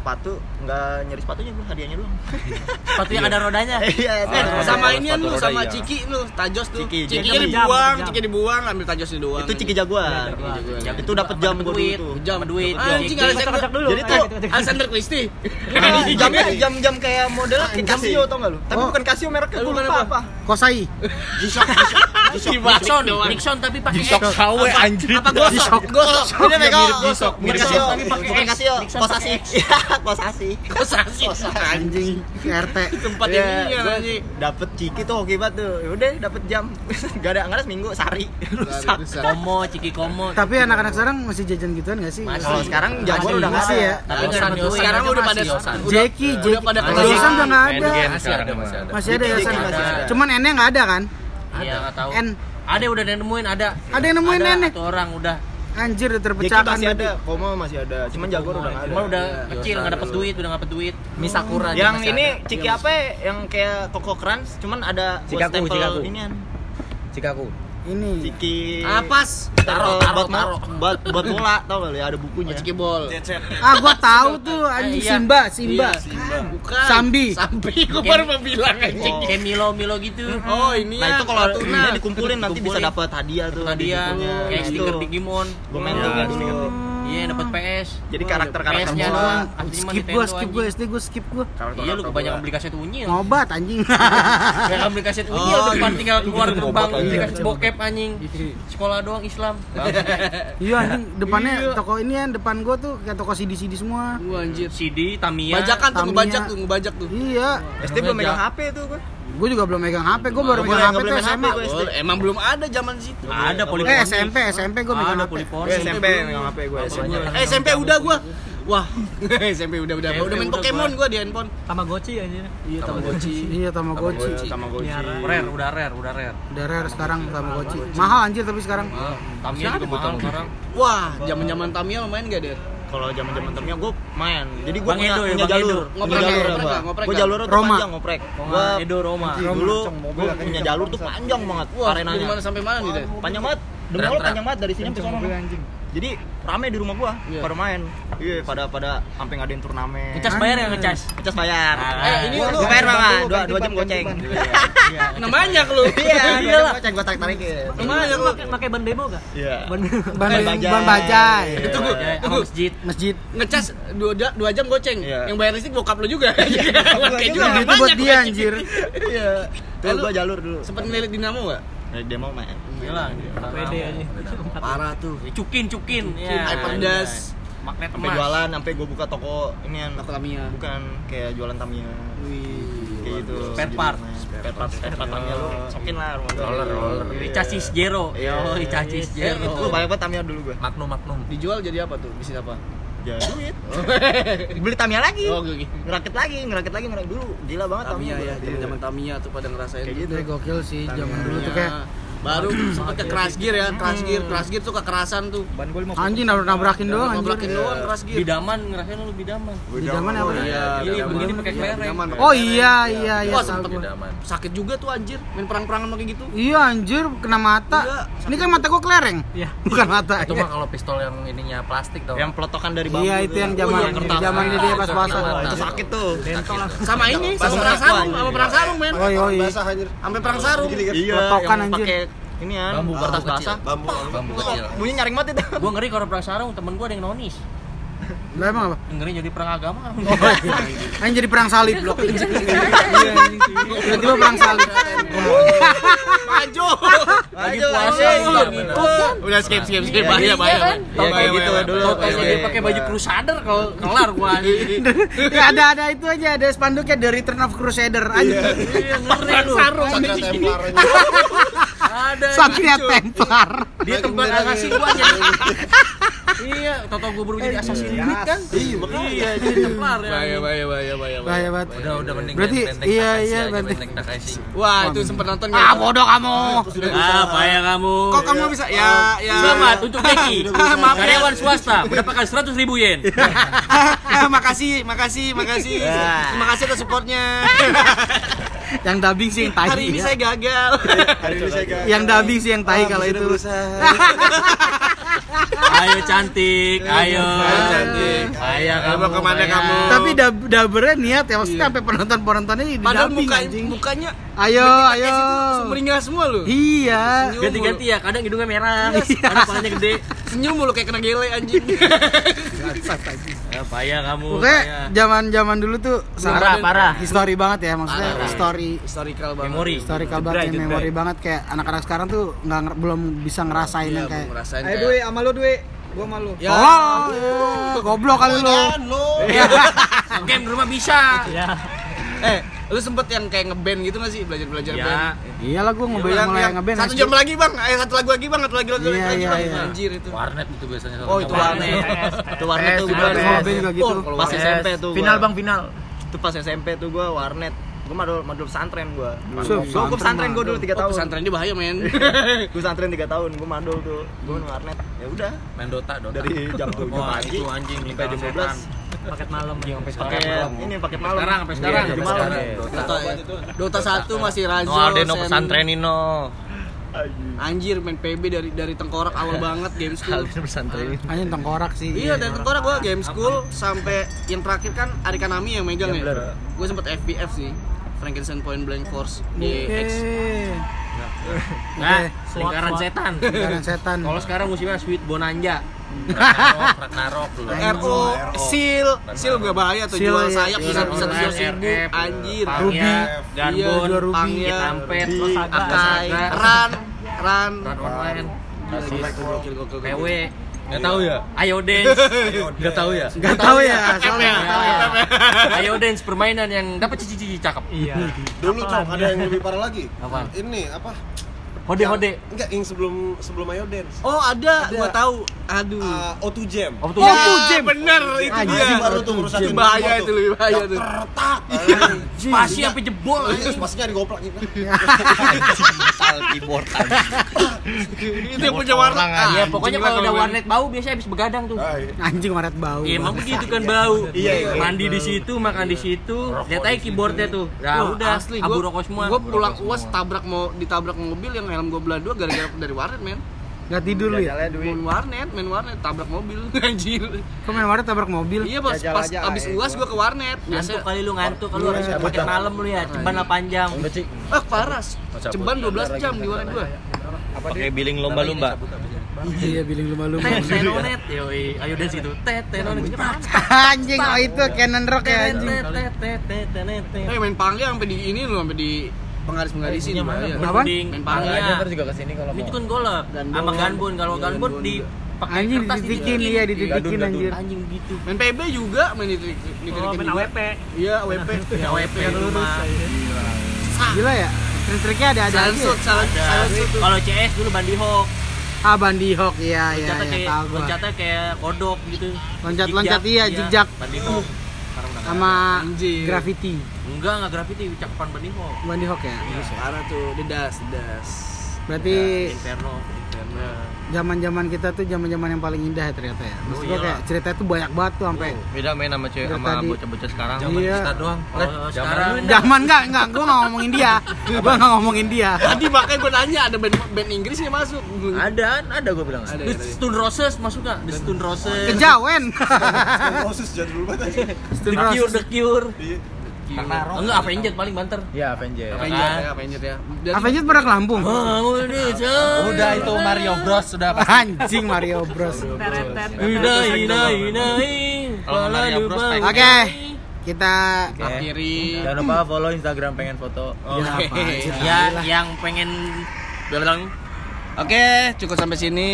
Sepatu nggak nyari sepatunya gua hadiahnya doang. [laughs] [laughs] Sepatu yang ada rodanya. Iya, Eh, sama ini lu sama iya. Ciki lu, tajos tuh. Ciki, Ciki jam, dibuang, jam. Ciki dibuang, ambil tajosnya doang. itu ciki jaguar. Jam Itu dapat jam dulu duit, tuh. jam duit. Anjing Ciki. Kocak dulu. Jadi tuh [laughs] Alexander Christie. Ah, jamnya jam-jam kayak model kayak Casio tau gak lu? Tapi Oh. bukan Casio mereknya, gue lupa apa. Kosai. Nixon, Nixon tapi pakai X. KW anjir. Apa gosok? Gosok. Ini gosok. Bukan Casio, tapi pakai. Casio, Kosasi. [laughs] Kosasi. Kosasi. Anjing RT. Tempat Iya, ini ya anjing. Dapet ciki tuh hoki banget tuh. Udah dapet jam. [laughs] Gak ada, gak ada seminggu sehari. Rusak. Komo, Ciki Komo. Tapi anak-anak sekarang masih jajan gituan nggak sih? Masih. Kalau sekarang jaguar udah nggak masih ada. ya. Tapi sekarang Sekarang udah pada Yosan. Jeki, udah Jeki. pada. Yosan udah nggak ada. Masih ada, masih ada. Masih ada Jeki, Yosan. Cuman N-nya nggak ada kan? Iya, enggak tahu. N. Ada udah ada yang nemuin ada. Ada yang nemuin Ada nenek. Satu orang udah. Anjir udah Jeki terpecahkan. masih ada, Komo masih ada. Cuman jaguar udah nggak ada. Cuma udah kecil enggak dapat duit, udah enggak dapat duit. Misakura aja Yang ini ada. ciki apa ya? Yang kayak Koko Crunch, cuman ada Cikaku, stempel Cikaku. inian. Cikaku. Ini. Ciki Apas. Taro, taro, buat taro. buat buat bola tau gak ya ada bukunya. Ciki bol. Ah, gua tahu tuh anjing Iya. Simba, Simba. Bukan. Sambi. Sambi. Gue baru mau bilang anjing. Kayak Milo Milo gitu. Oh, ini Nah itu kalau Tuna. ini dikumpulin nanti bisa dapat hadiah tuh. Bukunya. kayak Nah, stiker itu. Digimon. Gua main tuh Iya, dapat PS. Jadi karakter-karakter PS-nya doang. Mah Skip gua, skip gua. SD gua skip gua. Iya lu kebanyakan beli kaset unyi. Ngobat anjing. [laughs] Kayak beli kaset unyi Oh, depan gitu. tinggal keluar gerbang beli kaset bokep anjing. Sekolah doang Islam. [laughs] Iya anjing, depannya Iya. toko ini kan depan gua tuh kayak toko CD-CD semua. Gua anjir. CD, Tamiya. Bajakan tuh, ngebajak tuh, ngebajak tuh. Iya, SD belum megang HP tuh gua. Gua juga belum megang HP, gua baru megang HP tuh SMA. Oh, emang belum ada zaman situ. Ada Eh poliponik. SMP, SMP gua megang HP. SMP megang HP gua SMP. Eh, SMP udah gua. Wah, [laughs] SMP udah udah. Udah main Pokemon gua. gua di handphone. Tamagotchi aja. Iya, Tamagotchi. Iya, Tamagotchi. Rare, udah rare, udah rare. Udah rare sekarang Tamagotchi. Mahal anjir tapi sekarang. Tamiya juga mahal sekarang. Wah, zaman-zaman Tamiya main gak, Der? Kalau zaman zaman Tamiya gue main jadi gue punya, Edo ya, punya Bang jalur Edo. punya Ngoprek jalur ya nggak? Ngoprek Gua nggak? jalur tuh Roma. panjang ngoprek gue Edo Roma. dulu gue punya jalur tuh panjang banget arenanya mana sampai mana nih deh? panjang banget demi Allah panjang banget dari sini sampai sana jadi rame di rumah gua Iya. pada main iya pada pada sampai ngadain turnamen Ngecas bayar ya ngecas? ngecas bayar Eh, ini Gua- lu gua bayar mama dua dua jam goceng ban. Nah banyak lu. [laughs] iya dua Iya jam lah. goceng gua tarik tarikin Lumayan lu pakai ban demo gak? iya Ban Ban bajai. ban bajai. Iya. Itu gua, Ya, masjid. Masjid. ngecas dua, dua jam goceng. Iya. Yang bayar listrik bokap lu juga. Kayak juga. Itu buat dia anjir. iya tuh gua jalur dulu Sempet ngelilit dinamo gak? Nah, demo main Iyalah, pede aja. [laughs] Parah tuh. Ya, Cukin, cukin. Ya, Hyperdas. Magnet sampai emas. jualan sampai gua buka toko ini yang Toko Tamiya. bukan kayak jualan Tamiya kayak gitu Spare part. spare part spare part Tamiya lu sokin lah rumah Roller, roller. Icasis Jero. Yo, Icasis Jero. itu banyak banget Tamiya dulu gua Magnum Magnum. Dijual jadi apa tuh? Bisnis apa? ya duit [laughs] beli Tamiya lagi Oh, oke. ngerakit lagi ngerakit lagi ngerakit dulu gila banget Tamiya ya, gua. zaman-zaman Tamiya tuh pada ngerasain Kayak gitu. Itu gokil sih zaman dulu tuh kayak baru sempet ke crash gear ya, crash gear, crash gear tuh kekerasan tuh. ban 50 anjing nabrak nabrakin doang. Nabrakin doang crash gear. Bidaman ngerasain lu bidaman. Di zaman apa? Iya, Ini bidaman. begini pakai Iya, kelereng. bidaman. Oh iya iya iya. Sempet. Bidaman. sakit juga tuh anjir, main perang-perangan kayak gitu. Iya anjir kena mata. Iya. Ini kan mata gua kelereng. Iya. Bukan mata. Itu mah kalau pistol yang ininya plastik tau. yang pelotokan dari bambu Iya tuh. itu yang Oh, zaman iya, zaman ini dia pas-pasan. Wah, itu sakit tuh Sama ini, sama perang sarung, sama perang sarung, men. Basah anjir Sampai perang sarung. iya yang anjir. Ini ya Bambu, kertas bambu basah bambu Bambu kecil. bunyi nyaring banget itu Gua ngeri kalau perang sarung temen gua ada yang nonis. Lah emang apa? Ngeri jadi perang agama. Anjing jadi perang salib blok. Tiba-tiba perang salib. Maju. Lagi puasa. Udah skip skip skip bahaya bahaya. Iya, kayak gitu dulu. Dia pakai baju crusader kalau kelar gua. [laughs] Ya ada ada itu aja ada spanduknya The Return of Crusader. Iya, ngeri lu. Anjir. Ada Satria. Templar. Dia tempat asasi gua jadi. [laughs] Iya, tau-tau gua baru jadi assassin Creed kan? Iya, Iya, jadi templar ya. Bahaya bahaya bahaya bahaya. Bahaya banget. Udah udah mending Berarti, iya, iya, aja, Takashi. Wah, itu sempet nonton Ah bodoh kamu. Ah, bahaya kamu. Kok kamu bisa ya ya Selamat untuk Deki. [laughs] Maaf ya. Karyawan swasta mendapatkan 100 ribu yen. Eh, [laughs] makasih, makasih, makasih. Terima kasih atas supportnya. Yang dubbing sih yang tai. Hari ini ya. saya gagal. hari ini saya gagal. Yang dubbing sih yang tai kalau itu. Ayo cantik, ayo. Ayo, cantik. Ayo kamu. Mau ke mana kamu? Tapi dub dubbernya niat ya maksudnya sampai penonton-penontonnya di Padahal muka, anjing. mukanya Ayo ayo. sumringah semua lu. Iya. Ganti-ganti ya, kadang hidungnya merah, kadang palanya gede. Senyum mulu kayak kena gele anjing. Ya, payah kamu. Pokoknya payah. zaman-zaman dulu tuh Parah, sangat parah. Histori banget ya maksudnya Parah. histori Historical banget. Memori. historical banget, jebret. memori banget kayak anak-anak sekarang tuh nggak belum bisa ngerasain Iya, yang kayak Ayo Dwi, sama lu Dwi. Gua malu. Ya. Oh, ya, goblok kali lu. [laughs] Game di rumah bisa. Eh, lu sempet yang kayak ngeband gitu gak sih? Belajar-belajar Ya. band. Iyalah gua ngeband Yang- mulai ngeband. Satu jam lagi, Bang. Eh, satu lagu lagi, Bang. Satu lagi lagi Iya, lagi, iya, Bang. iya. Anjir itu. Warnet itu biasanya. Oh, itu warnet. itu warnet tuh gua juga gitu. Oh, kalau pas SMP tuh Final bang final. itu pas SMP tuh gua warnet gua madul madul pesantren gua Sup, gua gua pesantren gua dulu 3 Oh, tahun pesantren dia bahaya, men. [laughs] gua pesantren 3 tahun gua madul tuh gua warnet ya udah Main Dota, Dota. dari jam 7 [laughs] Wah, pagi itu anjing sampai jam 12 Paket malam sampai pakai ini pakai malam Sekarang sampai sekarang. Iya, Sampai malam. sekarang. Dota, Dota 1 masih Razo. No, ada no Sen. pesantrenin no. Anjir main PB dari dari tengkorak awal [laughs] banget game school. pesantren Anjing tengkorak sih. Iya dari tengkorak gua game school sampai yang terakhir kan Arika Nami yang megang ya. Gua sempet FBF sih. Frankenstein Point Blank Force di X. Nah, lingkaran setan. Lingkaran setan. Kalau sekarang musimnya Sweet Bonanza. Ragnarok, Ragnarok lu. RO, Seal, Seal gak bahaya tuh Seal, jual iya. sayap bisa bisa Seal, tujuh ribu anjir. Ruby. Iya, Ganbon. Pangya, Tampet, Akai, Ran, Ran. Run online. PW, Enggak tahu ya? Ayo Dance, [laughs] Enggak tahu ya? Gak tahu ya, soalnya nggak tahu ya. [laughs] Ayo Dance permainan yang dapat cici-cici cakep. Iya. Dulu cok ada yang lebih parah lagi. Apa? Ini apa? Hode Yang- hode. Enggak, yang sebelum sebelum Ayo Dance. Oh ada, Ada. gua tahu. Aduh. Uh, O2 Jam. Oh, tuh. Ya, bener itu Anjing, dia. baru tuh ngerusakin bahaya semua itu lebih bahaya tuh. Retak. Spasi sampai jebol. Itu spasinya digoplak gitu. Keyboard Itu yang punya warna. Ya pokoknya kalau udah warnet bau biasanya habis begadang tuh. Anjing waret bau. Ya, emang begitu kan bau. Iya, iya. Mandi di situ, makan di situ. Lihat aja keyboardnya tuh. Wah, udah asli abu gua, rokok semua. Gua pulang uas tabrak mau ditabrak mobil yang helm gua belah dua gara-gara dari warnet men. Gak tidur lu ya? Main warnet, main warnet tabrak mobil [laughs] anjir. Kok main waret tabrak mobil? Iya pas pas abis uas gua ke warnet. Ngantuk Biasa kali lu ngantuk, lu harus pakai malam lu ya, ceban lah panjang. ah paras. Ceban 12 jam di warnet gua. pakai billing lomba-lomba Iya, biling lumba-lumba. Tet tenonet, yoi, ayo dari situ. Tet tenonet. anjing, oh itu Canon Rock ya anjing. Tet tet. Eh main pangnya sampai di ini lu sampai di penggaris-penggarisin bahaya. Apaan? Mending Main pangnya. pangnya. juga ke sini kalau Ini kan golok sama ganbon. Kalau ganbon di pakai Anjing dititikin dititikin. iya dititikin anjir. Anjing gitu. Main PB juga main di di Oh, main AWP. Iya, AWP. [laughs] Ya WP rumah. Gila ya. Trik-triknya ada ada aja. Sansut. Kalau CS dulu Bandi Hawk. Ah Bandi Hawk iya iya Loncatnya iya kayak tahu gua. loncatnya kayak kodok gitu. Loncat-loncat iya, zigzag. Bandi Hawk. Sama graffiti. Enggak, enggak graffiti, cakupan Bandi Hawk. Bandi Hawk ya. Parah tuh, dedas, dedas. Berarti Inferno, Inferno. zaman-zaman kita tuh zaman-zaman yang paling indah ya ternyata ya. Maksud Oh, gua kayak cerita itu banyak banget tuh sampai beda main sama cewek sama bocah-bocah sekarang Iya. kita doang Oh, sekarang Zaman enggak enggak gua enggak ngomongin dia. Gua enggak ngomongin dia. Tadi makanya gue nanya ada band band Inggris nggak masuk? ada ada gue bilang Ada. The Stone Roses masuk gak? The Stone Roses. Kejawen. Proses jadul banget aja. The Cure, The Cure. Iya. Enggak Avenged paling banter. ya Avenger Avenger ya, Avenger ya. Avengers pernah ke Lampung. Oh, udah, udah itu Mario Bros sudah Anjing Mario Bros. Udah, ina, ina. Oke. Kita akhiri jangan lupa follow Instagram pengen foto Ya, apa aja. Ya, yang pengen bilang Oke, cukup sampai sini.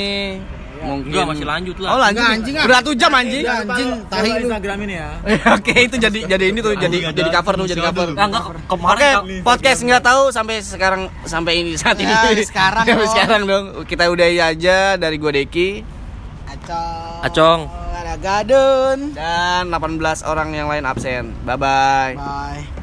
Mungkin enggak masih lanjut lah. Oh, lanjut. Enggak, anjing, ah. Udah satu jam anjing. Ya, anjing tahi lu. Instagram ini ya [laughs] Oke, itu jadi jadi ini tuh jadi jadi cover tuh jadi cover. Enggak, enggak Oke, kemarin podcast nggak tahu sampai sekarang sampai ini saat ini. Ya, sekarang [laughs] Sampai dong. sekarang dong. Kita udahi aja dari gua Deki Acong. Acong. Ada Gadun. dan 18 orang yang lain absen. Bye bye. Bye.